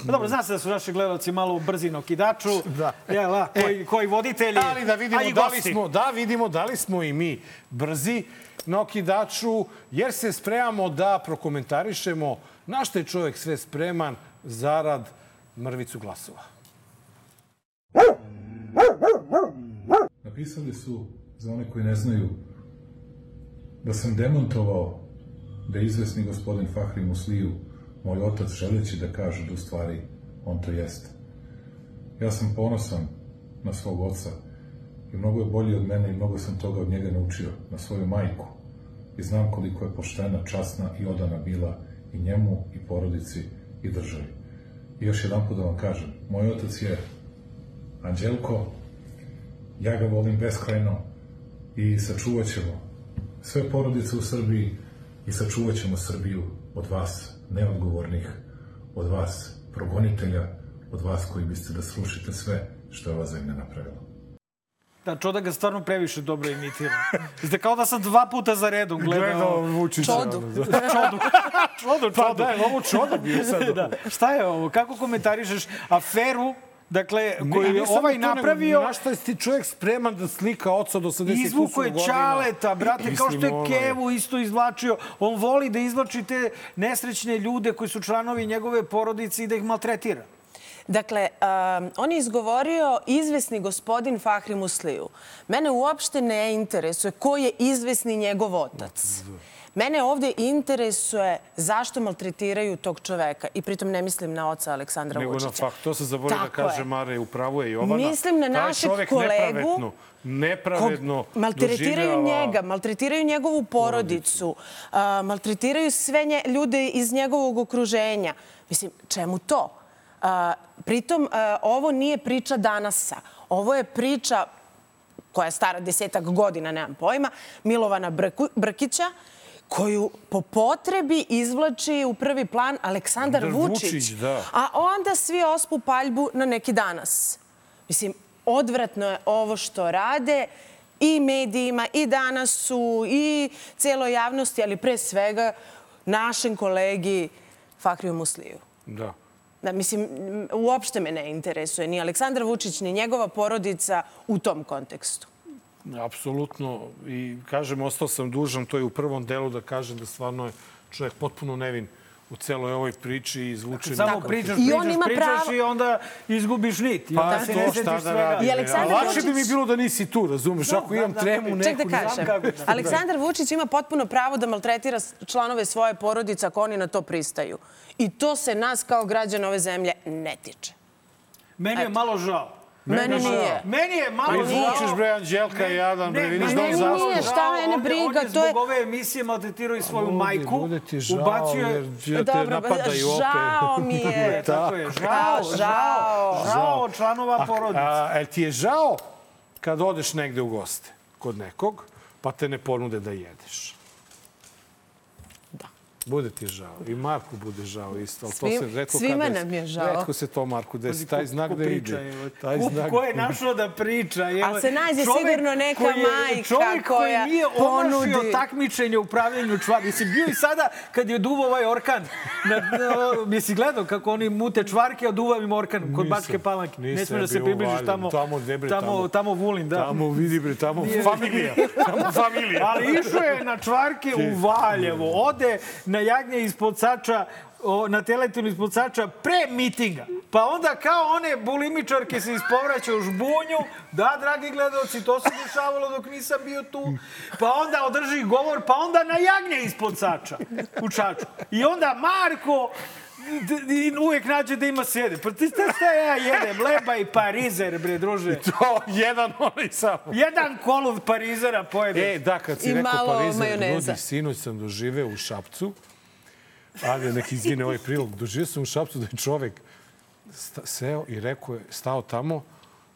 Pa dobro, zna se da su naši gledalci malo u brzino kidaču, da. jela, koji, koji voditelji, ali da vidimo da li smo, da vidimo da li smo i mi brzi na okidaču, jer se spremamo da prokomentarišemo na što je čovjek sve spreman zarad mrvicu glasova. Napisali su, za one koji ne znaju, da sam demontovao da je izvesni gospodin Fahri Musliju, moj otac, želeći da kaže da u stvari on to jeste. Ja sam ponosan na svog oca i mnogo je bolji od mene i mnogo sam toga od njega naučio, na svoju majku. I znam koliko je poštena, časna i odana bila i njemu, i porodici, i državi. I još jedan put da vam kažem, moj otac je Anđelko, ja ga volim beskrajno i sačuvat ćemo sve porodice u Srbiji i sačuvat ćemo Srbiju od vas, neodgovornih, od vas, progonitelja, od vas koji biste da slušite sve što je ova zemlja napravila. Da, Čoda ga stvarno previše dobro imitira. Zde kao da sam dva puta za redom gledao... Gledao Vučića. Čodu. čodu. čodu, Pa da, je ovo čoda bio sad. da. Šta je ovo? Kako komentarišeš aferu Dakle, koju je ovaj napravio... Na šta je ti čovjek spreman da slika oca od 80 godina? Izvuko je Čaleta, brate, kao što je Kevu isto izvlačio. On voli da izvlači te nesrećne ljude koji su članovi njegove porodice i da ih maltretira. Dakle, um, on je izgovorio izvesni gospodin Fahri Musliju. Mene uopšte ne interesuje ko je izvesni njegov otac. Mene ovde interesuje zašto maltretiraju tog čoveka. I pritom ne mislim na oca Aleksandra Nego Vučića. Nego na fakt, to se zaboravio da kaže Mare, upravo je Jovana. Mislim na našeg kolegu. Nepravedno, maltretiraju doživljava... njega, maltretiraju njegovu porodicu, maltretiraju sve nje, ljude iz njegovog okruženja. Mislim, čemu to? Pritom, uh, ovo nije priča danasa. Ovo je priča koja je stara desetak godina, nemam pojma, Milovana Brku, Brkića, koju po potrebi izvlači u prvi plan Aleksandar Da, Vučić. Vučić, da. A onda svi ospu paljbu na neki danas. Mislim, odvratno je ovo što rade i medijima, i danas su, i celoj javnosti, ali pre svega našem kolegi Fakriju Musliju. Da. Da, mislim, uopšte me ne interesuje ni Aleksandar Vučić, ni njegova porodica u tom kontekstu. Apsolutno. I kažem, ostao sam dužan, to je u prvom delu da kažem da stvarno je čovjek potpuno nevin u celoj ovoj priči i izvučen. Samo pričaš, pričaš, I on ima pričaš pravo- i onda izgubiš nit. I Pa onda se ne to šta da radim. I Aleksandar A Lakše bi mi Vučić- bilo da nisi tu, razumeš? Ako imam tremu neku... Ček da kažem. da. Aleksandar Vučić ima potpuno pravo da maltretira članove svoje porodice ako oni na to pristaju. I to se nas kao građana ove zemlje ne tiče. Meni je malo žao. Meni nije. Meni je malo izvučeš, bre, Anđelka i Jadan, bre, vidiš da on meni zasluža. nije, šta mene briga, On je to je- zbog ove emisije maltretirao i svoju majku. bude ti žao, jer te napadaju opet. žao mi je. Tako je, žao, Žao. žao, članova porodice. a, el ti je žao kad odeš negde u goste kod nekog, pa te ne ponude da jedeš? Da. Bude ti žao. I Marku bude žao isto. Ali Svim- to se retko svima kad desi. nam je žao. Retko se to Marku desi. Taj znak da ide. Taj znak Ko je da našao da priča? Evo, Ali se nađe sigurno neka koji je- majka čovek koja koji nije ponudi- omašio takmičenje u pravljenju čvari. Jesi bio i sada kad je duvo ovaj orkan? Na, na, jesi gledao kako oni mute čvarke, a duva im orkan kod Nisam. Bačke Palanke? Ne Nisam smije da se približiš tamo. Tamo bre, tamo, tamo? tamo Vulin, da. Tamo vidi, bre, tamo familija. Tamo familija. Ali išao je na čvarke u Valjevo. Ode na na jagnje ispod sača o, na teletinu ispod sača pre mitinga. Pa onda kao one bulimičarke se ispovraća u žbunju. Da, dragi gledalci, to se dešavalo dok nisam bio tu. Pa onda održi govor, pa onda na jagnje ispod sača u čaču. I onda Marko i uvek nađe da ima sede. Pa ti šta, šta ja jedem? Leba i parizer, bre, druže. To, jedan onaj samo. Jedan kolov parizera pojede. E, da, kad si I rekao parizer, majoneza. ljudi, sinoć sam doživeo u Šapcu, ali neki izvine ovaj prilog, doživeo sam u Šapcu da je čovek seo i rekao je, stao tamo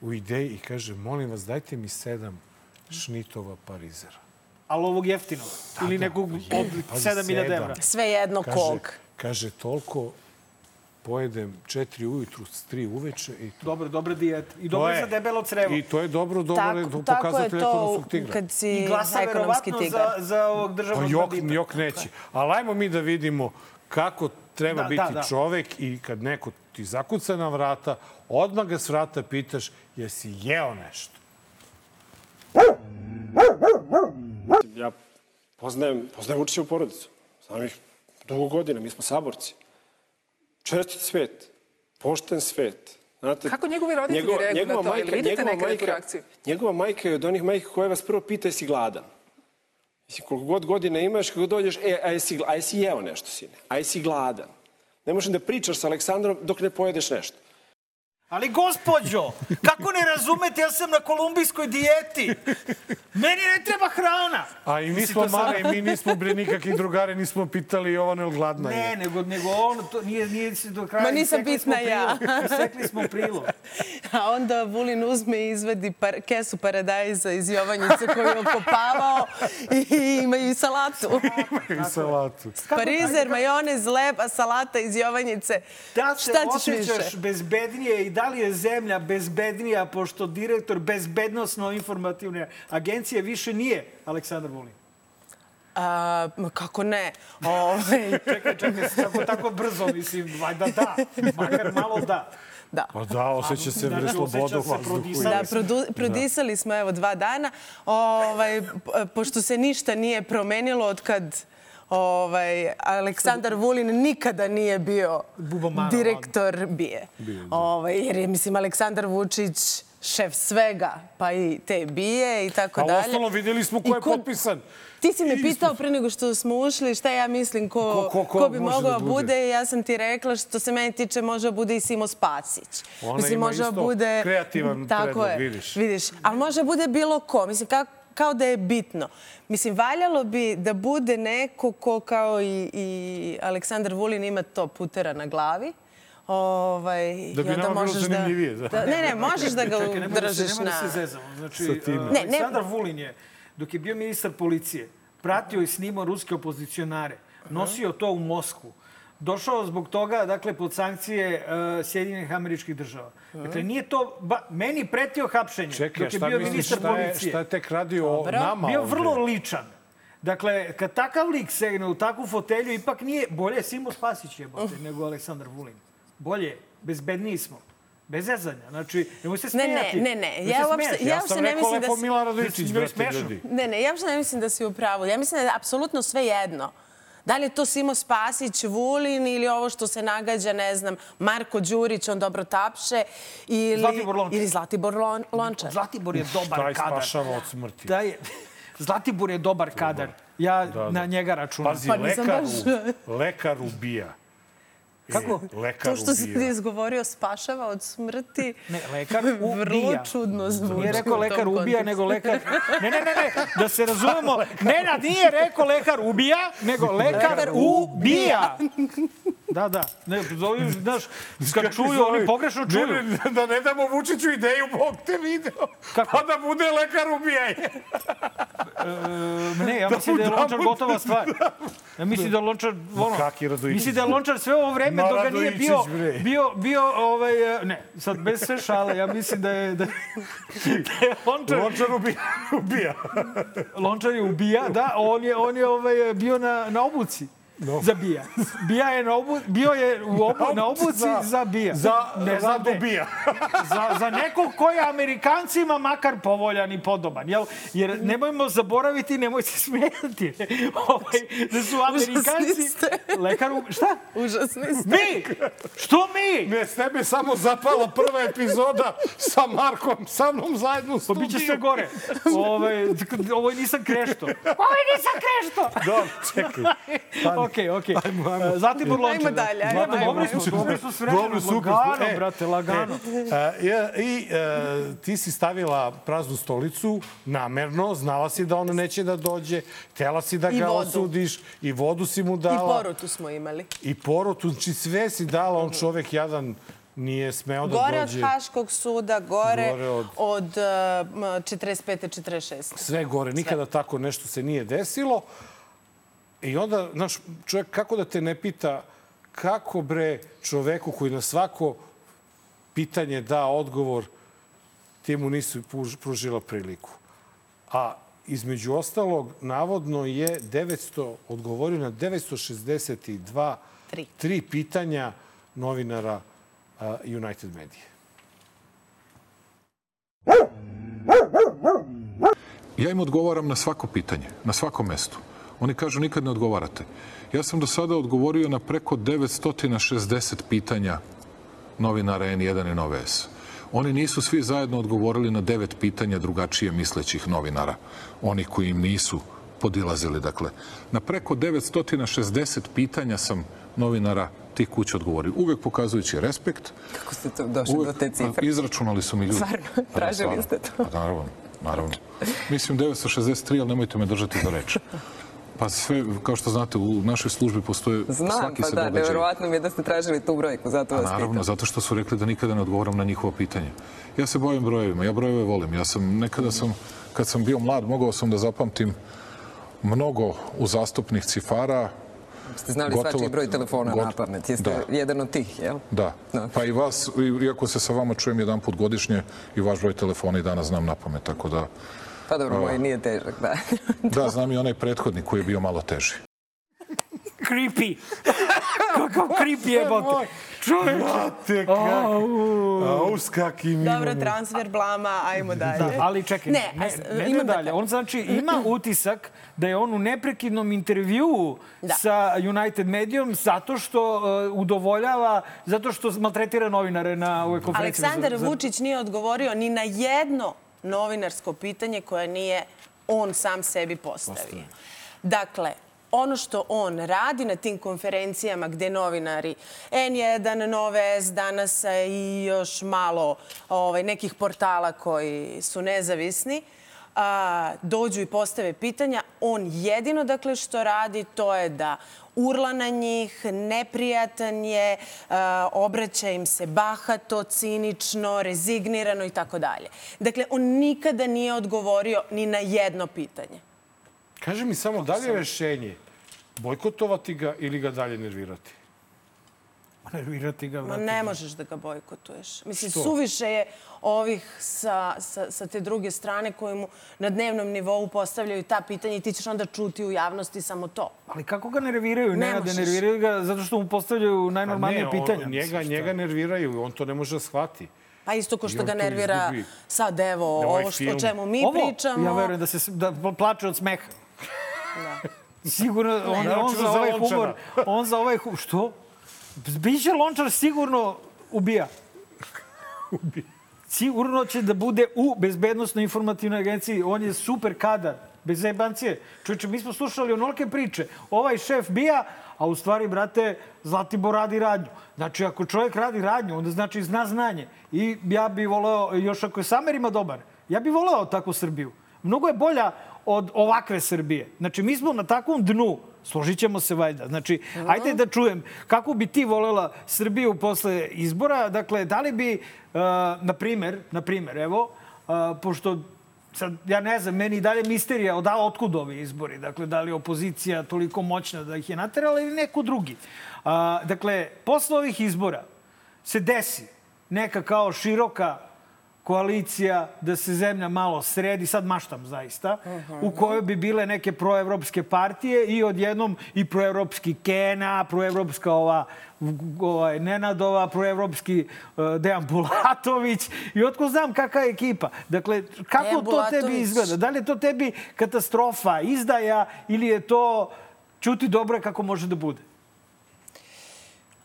u ideji i kaže, molim vas, dajte mi sedam šnitova parizera. Ali ovog jeftinog. Ili nekog od Pazi, 7000 sedam. evra. Sve jedno Kaže, kog. kaže, toliko pojedem četiri ujutru, tri uveče i to. Dobro, dobra dijeta. I dobro je- za debelo crevo. I to je dobro, dobro Tako, je tako je pokazatelj to ekonomskog tigra. kad si I glasa ekonomski tigar. za, za ovog Pa državnog jok, bandita. jok neće. Ali ajmo mi da vidimo kako treba Da, biti da, da. čovek i kad neko ti zakuca na vrata, odmah ga s vrata pitaš jesi jeo nešto. Ja poznajem, poznajem Vučićevu porodicu. Znam ih dugo godina, mi smo saborci. Čestit svet, pošten svet. Znate, Kako njegovi roditelji reaguju na to? Ili vidite nekada tu reakciju? Njegova majka je od onih majka koja vas prvo pita jesi gladan. Mislim, koliko god godina imaš, kako dođeš, e, a jesi, a jesi jeo nešto, sine? A jesi gladan? Ne možeš da pričaš sa Aleksandrom dok ne pojedeš nešto. Ali gospođo, kako ne razumete, ja sam na kolumbijskoj dijeti. Meni ne treba hrana. A i mi smo male, i mi nismo bre nikakvi drugari, nismo pitali Jovana ili gladna Ne, je. nego, nego on, to nije, nije se do kraja. Ma nisam bitna ja. Isekli smo prilog. A onda Vulin uzme i izvedi par, kesu paradajza iz Jovanjice koju je okopavao i ima i salatu. I salatu. Parizer, majonez, leba, salata iz Jovanjice. Da se Šta ćeš osjećaš više? bezbednije i da li je zemlja bezbednija pošto direktor bezbednostno-informativne agencije više nije Aleksandar Vulin? A, kako ne? Ove, Čekaj, čekaj, tako, tako brzo, mislim, valjda da, makar malo da. Da. Pa da, osjeća se bre sloboda u vazduhu. Da, produ, prodisali smo evo dva dana. Ovaj, pošto se ništa nije promenilo od kad ovaj, Aleksandar Vulin nikada nije bio direktor BIE. Ovaj, jer je, mislim, Aleksandar Vučić šef svega, pa i te BIE i tako A dalje. ostalo vidjeli smo ko je potpisan. Ti si me pitao pre nego što smo ušli šta ja mislim ko, Ko- ko- ko bi mogao da da bude? bude. i Ja sam ti rekla što se mene tiče može da bude i Simo Spasić. Ona ima može da isto bude... kreativan Tako predlog, je, vidiš. vidiš. Ali može da bude bilo ko. Mislim, kao, kao da je bitno. Mislim, valjalo bi da bude neko ko kao i, i Aleksandar Vulin ima to putera na glavi. Ovaj, Da bi nama bilo možeš zanimljivije, da. da. Ne, ne, možeš da ga Čekaj, da držiš na... da se zezamo. Znači, uh, Ne, ne. Aleksandar Vulin je, dok je bio ministar policije, pratio i snimao ruske opozicionare, nosio to u Moskvu. Došao zbog toga, dakle, pod sankcije uh, Sjedinjenih američkih država. Dakle, nije to... Ba, meni pretio hapšenje Čekaj, dok je bio misliš, ministar šta je, policije. šta je tek radio o nama bio ovde? vrlo ličan. Dakle, kad takav lik segne u takvu fotelju, ipak nije bolje Simo Spasić je nego Aleksandar Vulin. Bolje, bezbedniji smo. Bez zezanja. Znači, nemoj se Ne, ne, smijati. ne, ne. Nemoj Ja uopšte- ja Ja uopšte sam ne rekao mislim da lepo si- Milan Radojičić, Njoj je brate, smešno. ljudi. Ne, ne, ja uopšte ne mislim da si u pravu. Ja mislim da je apsolutno sve jedno. Da li je to Simo Spasić, Vulin ili ovo što se nagađa, ne znam, Marko Đurić, on dobro tapše, ili Zlatibor Lončar. Ili Zlatibor Lon, Lončar. Zlatibor je dobar Šta je kadar. spašava od smrti? Da je, Zlatibor je dobar kadar. Ja Da, da. na njega računam. Pazi, Pa lekar, baš- u, lekar ubija. Kako? E, lekar To što si ti izgovorio spašava od smrti, Ne, lekar ubija. vrlo čudno zvuči Nije rekao lekar ubija, kontekstu. nego lekar... Ne, ne, ne, ne, da se razumemo. Nenad nije rekao lekar ubija, nego lekar ubija. Da, da. Ne, ovi, znaš, kad čuju, oni pogrešno čuju. Ne, ne, da ne damo Vučiću ideju, Bog te video. Kako? Pa da bude lekar ubijaj. E, ne, ja mislim da je mu Lončar gotova stvar. Ja mislim da Lončar... Ono, Kaki Radojičić, mislim da Lončar sve ovo vreme Ma, dok ga nije bio, bio, bio ovaj, ne, sad bez sve šale, ja mislim da je, da, da je Lončar, Lončar ubija. ubija. Lončar je ubija, da, on je, on je ovaj, bio na, na obuci. No. Za bija. Bija je na obu, bio je u obu, na obuci za, za bija. Za, ne za dobija. za, za nekog koji je Amerikancima makar povoljan i podoban. Jel? Jer nemojmo zaboraviti, nemoj se smijeti. ovaj, da su Amerikanci... Lekar... Šta? Užasni ste. Mi! Što mi? Ne, s tebe samo zapala prva epizoda sa Markom, sa mnom zajedno u studiju. Pa biće sve gore. Ovaj, ovo nisam krešto. Ovo nisam krešto! Dobro, čekaj. Okej, okej. Zlatibor Lončar. Ajmo dalje. Ajmo, ajmo, dobri smo, dobri smo s vremenom. Dobro, super. Lagano, E, brate, lagano. E, I e, ti si stavila praznu stolicu namerno, znala si da on neće da dođe, htela si da I ga osudiš i vodu si mu I dala. porutu smo imali. I porutu. Znači sve si dala, on čovek jadan nije smeo da Gore od dođe. Haškog suda, gore, Gore od- od, od uh, 45. 46. Sve gore. Nikada tako nešto se nije desilo. I onda, znaš, čovjek kako da te ne pita kako bre čoveku koji na svako pitanje da odgovor, ti mu nisu puž- pružila priliku. A između ostalog, navodno je 900, odgovorio na 962 Tri. tri pitanja novinara uh, United Media. Ja im odgovaram na svako pitanje, na svakom mestu. Oni kažu nikad ne odgovarate. Ja sam do sada odgovorio na preko 960 pitanja novinara N1 i Nove S. Oni nisu svi zajedno odgovorili na devet pitanja drugačije mislećih novinara. Oni koji im nisu podilazili. Dakle, na preko 960 pitanja sam novinara tih kuća odgovorio. Uvek pokazujući respekt. Kako ste to došli do te cifre? Izračunali su mi ljudi. Stvarno, da, tražili ste to. Pa naravno, naravno. Mislim 963, ali nemojte me držati za reč. Pa sve, kao što znate, u našoj službi postoje Znam, svaki pa se da, događaj. nevjerovatno mi je da ste tražili tu brojku, zato A vas naravno, pitam. zato što su rekli da nikada ne odgovaram na njihovo pitanje. Ja se bavim brojevima, ja brojeve volim. Ja sam, nekada sam, kad sam bio mlad, mogao sam da zapamtim mnogo uzastopnih cifara. Ste znali Gotovo- svačiji broj telefona got- na pamet. Jeste Da. jedan od tih, jel? Da. Pa i vas, iako se sa vama čujem jedan put godišnje, i vaš broj telefona i danas znam na pamet, tako da... Pa dobro, moj nije težak, da. Da, znam i onaj prethodni koji je bio malo teži. Creepy. Kakav creepy jebote. Čovječe. Au. Au, s kakim Dobro, transfer blama, ajmo dalje. Da, ali čekaj, ne, ne, ne, ne, imam da dalje. On znači ima utisak da je on u neprekidnom intervjuu sa United Medijom zato što uh, udovoljava, zato što maltretira novinare na ovoj konferenciji. Aleksandar Za- za- Vučić nije odgovorio ni na jedno novinarsko pitanje koje nije on sam sebi postavio. Dakle, ono što on radi na tim konferencijama gde novinari N1, Nove S, danas i još malo ovaj, nekih portala koji su nezavisni, a, dođu i postave pitanja. On jedino, dakle, što radi, to je da urla na njih, neprijatan je, a, obraća im se bahato, cinično, rezignirano i tako dalje. Dakle, on nikada nije odgovorio ni na jedno pitanje. Kaži mi samo, da li je rešenje bojkotovati ga ili ga dalje nervirati? Nervirati ga, Ma ne možeš da ga bojkotuješ. Mislim, Što? suviše je ovih sa, sa, sa te druge strane koji mu na dnevnom nivou postavljaju ta pitanja i ti ćeš onda čuti u javnosti samo to. Ali kako ga nerviraju? Ne Ne, da nerviraju ga zato što mu postavljaju najnormalnije Pa ne, on- pitanja. njega, Mislim, šta? njega nerviraju, on to ne može da shvati. Pa isto ko što on ga nervira izgubi. sad evo Na ovaj ovo što, film. o čemu mi Ovo, pričamo. Ja verujem da se da plače od smeha. Da. Sigurno, on, on Naročito za za ovaj humor, on za ovaj humor, što? Biće Lončar sigurno ubija. Sigurno će da bude u Bezbednostnoj informativnoj agenciji. On je super kadar, bez zebancije. Čovječe, mi smo slušali onolike priče. Ovaj šef bija, a u stvari, brate, Zlatibor radi radnju. Znači, ako čovjek radi radnju, onda znači zna znanje. I ja bih voleo, još ako je Samerima dobar, ja bih voleo takvu Srbiju. Mnogo je bolja od ovakve Srbije. Znači, mi smo na takvom dnu, složit ćemo se valjda. Znači, ajde da čujem kako bi ti volela Srbiju posle izbora. Dakle, da li bi, uh, na primer, na primer, evo, uh, pošto sad, ja ne znam, meni dalje misterija od otkud ovi izbori. Dakle, da li je opozicija toliko moćna da ih je naterala ili neko drugi. A, dakle, posle ovih izbora se desi neka kao široka koalicija da se zemlja malo sredi, sad maštam zaista, u kojoj bi bile neke proevropske partije i odjednom i proevropski Kena, proevropska ova ovaj, Nenadova, proevropski uh, Dejan Bulatović i otko znam kakva je ekipa. Dakle, kako Dejan to Bulatović. tebi izgleda? Da li je to tebi katastrofa, izdaja ili je to čuti dobro kako može da bude?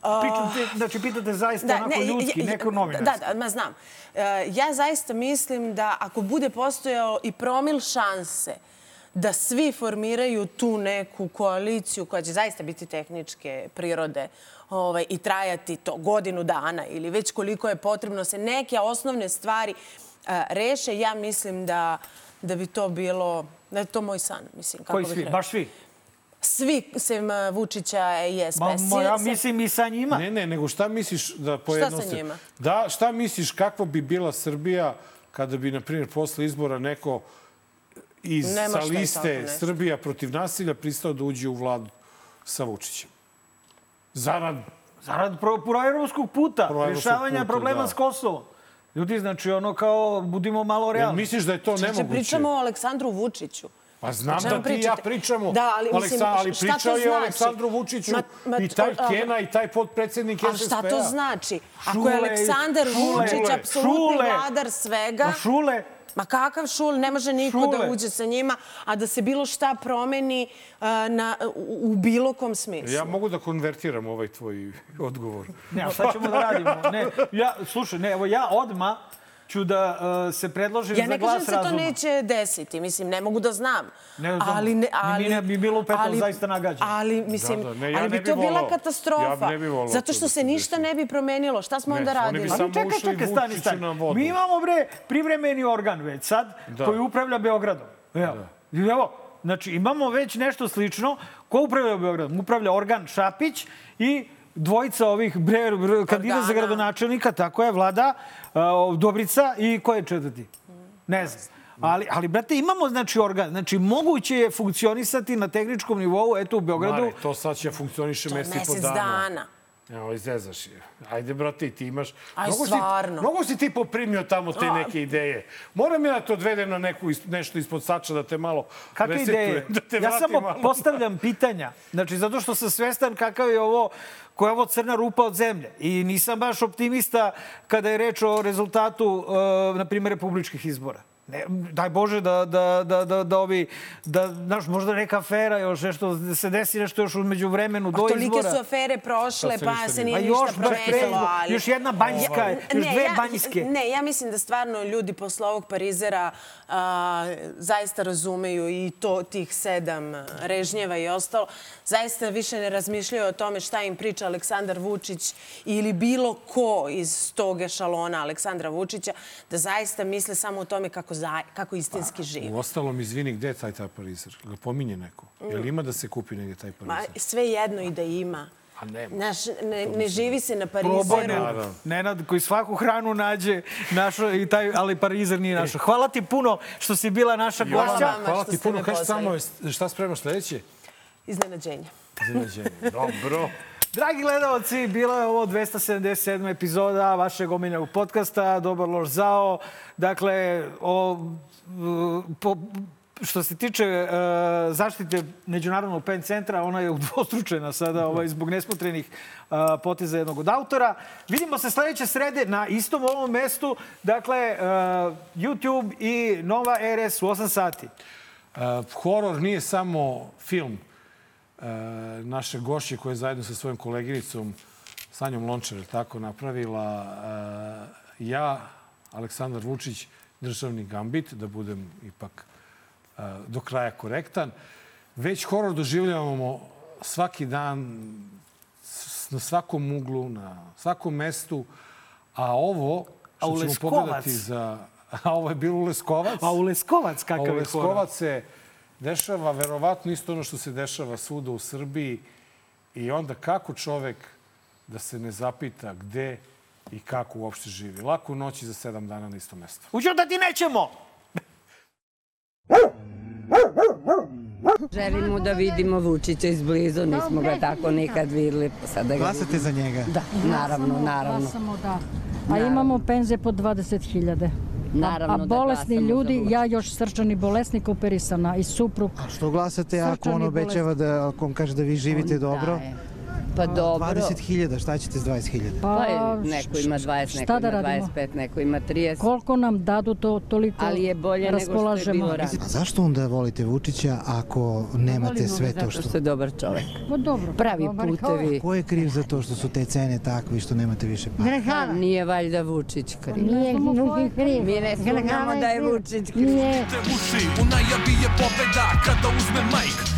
Pitate, znači, pitate zaista onako ljudski, neko novinarski. Da, da, ma znam. E, ja zaista mislim da ako bude postojao i promil šanse da svi formiraju tu neku koaliciju koja će zaista biti tehničke prirode ovaj, i trajati to godinu dana ili već koliko je potrebno se neke osnovne stvari e, reše, ja mislim da, da bi to bilo, da je to moj san. Mislim, kako Koji svi? Baš svi? Svi, sem e, Vučića i Ma, SPS. ma, ja mislim i sa njima. Ne, ne, nego šta misliš da pojednostavim? njima? Da, šta misliš kakva bi bila Srbija kada bi, na primjer, posle izbora neko iz Nema sa šta liste. Srbija protiv nasilja pristao da uđe u vladu sa Vučićem? Zarad Zarad pro, proevropskog puta, Proevropskog rješavanja puta, problema da. s Kosovom. Ljudi, znači ono kao, budimo malo Jel realni. misliš da je to Znači, nemoguće? pričamo o Aleksandru Vučiću. Pa znam da ti i ja pričate? pričamo. Da, ali, mislim, ali pričao je o znači? Aleksandru Vučiću Ma- ma- i taj a- Kena i taj potpredsednik A SSP-a. šta to znači? Ako Šule, je Aleksandar šule, Vučić apsolutni vladar svega... Ma šule, Ma kakav šul, ne može niko da Šule. uđe sa njima, a da se bilo šta promeni uh, na, u, u bilo kom smislu. Ja mogu da konvertiram ovaj tvoj odgovor. ne, a šta ćemo da radimo? Ne, ja, slušaj, ne, evo ja odma ću da uh, se predložim Ja za ne glas kažem da se to razuma. neće desiti, mislim, ne mogu da znam. Ne znam, ali, ne, ali, mi ne bi bilo petog ali- zaista nagađano. Ali, mislim, Da, da, ne, ja ali ne bi bi to bila volao. katastrofa. Ja ne bi zato to što da se ništa ne bi promenilo. Šta smo Ne, onda oni radili? bi Ali samo čekaj, ušli čekaj, stani, stani. Mi imamo, bre, privremeni organ već sad, Da. koji upravlja Beogradom. Evo. I Evo, znači imamo već nešto slično. Ko upravlja Beogradom? Upravlja organ Šapić i dvojica ovih bre, bre, kandidata za Organa. gradonačelnika, tako je, Vlada, a, Dobrica i ko je četvrti? Ne znam. Ali, ali, brate, imamo, znači, organ. Znači, moguće je funkcionisati na tehničkom nivou, eto, u Beogradu. Mare, to sad će funkcioniše mesec i po mesec dana. dana. Evo, izvezaš je. Ajde, brate, ti imaš... Aj, Mnogo si, stvarno. mnogo si ti poprimio tamo te neke ideje. Moram ja da te odvedem na neku, nešto ispod sača da te malo Kakve resetujem, ideje? Da te ja samo malo. postavljam pitanja. Znači, zato što sam svestan kakav je ovo, koja je ovo crna rupa od zemlje. I nisam baš optimista kada je reč o rezultatu, uh, na primjer, republičkih izbora. Ne, daj Bože da, da, da, da, da ovi, da, znaš, možda neka afera još nešto, da se desi nešto još umeđu vremenu do A tolike izbora. su afere prošle, pa se nije- ništa promenilo. izbora. Ali... Još jedna banjska, još dve ja, banjske. Ne, ja mislim da stvarno ljudi posle ovog Parizera a, zaista razumeju i to tih sedam režnjeva i ostalo. Zaista više ne razmišljaju o tome šta im priča Aleksandar Vučić ili bilo ko iz tog ešalona Aleksandra Vučića, da zaista misle samo o tome kako, za, kako istinski žive. U ostalom, izvini, gde je taj taj parizer? Ga pominje neko? Jel ima da se kupi negdje taj Ma, parizer? sve jedno i da ima. A nema. Naš, ne, ne živi se na Parizeru. Nenad. Nenad koji svaku hranu nađe, našo, i taj, ali Parizer nije našo. Hvala ti puno što si bila naša gošća. Hvala ti puno. Kaži samo, šta spremaš sledeće? Iznenađenje. Iznenađenje. Dobro. Dragi gledalci, bila je ovo 277. epizoda vašeg omiljenog podcasta Dobar loš zao. Dakle, o, po, što se tiče e, zaštite Međunarodnog pen centra, ona je udvostručena sada ovaj, zbog nesmotrenih e, poteza jednog od autora. Vidimo se sledeće srede na istom ovom mestu. Dakle, e, YouTube i Nova RS u 8 sati. Uh, horor nije samo film naše gošće koja je zajedno sa svojom koleginicom Sanjom Lončar je tako napravila. Uh, ja, Aleksandar Vučić, državni gambit, da budem ipak uh, do kraja korektan. Već horor doživljavamo svaki dan na svakom uglu, na svakom mestu, a ovo A u što ćemo pogledati za... A ovo je bilo u Leskovac. A u Leskovac A kakav u je horor? Leskovac se dešava verovatno isto ono što se dešava svuda u Srbiji. I onda kako čovek da se ne zapita gde i kako uopšte živi. Lako u noći za sedam dana na isto mesto. Uđo da ti nećemo! Želimo da vidimo Vučića izblizu, nismo ga tako nikad videli. Sada ga Glasate vidimo. za njega? Da, naravno, naravno. Glasamo, da. A imamo penze po 20.000. Naravno a da bolesni za ljudi, ja još srčani bolesnik operisana i suprug. A što glasate ako Srčani on obećava da, ako on kaže da vi živite On dobro? daje. Pa dobro. 20.000, šta ćete s 20.000? Pa, neko ima 20, neko šta da ima radimo? 25, neko ima 30. Koliko nam dadu, to toliko Ali je bolje nego što je raspolažemo. bilo ranije. A zašto onda volite Vučića ako nemate sve to zato što... što je dobar čovek. Pa dobro. Pravi dobar putevi. Ko je kriv za to što su te cene takve i što nemate više para? A, nije valjda Vučić kriv. Nije Vučić kriv. Mi ne sumnjamo da je Vučić kriv. Nije. te uši U najavi je pobeda kada uzme majk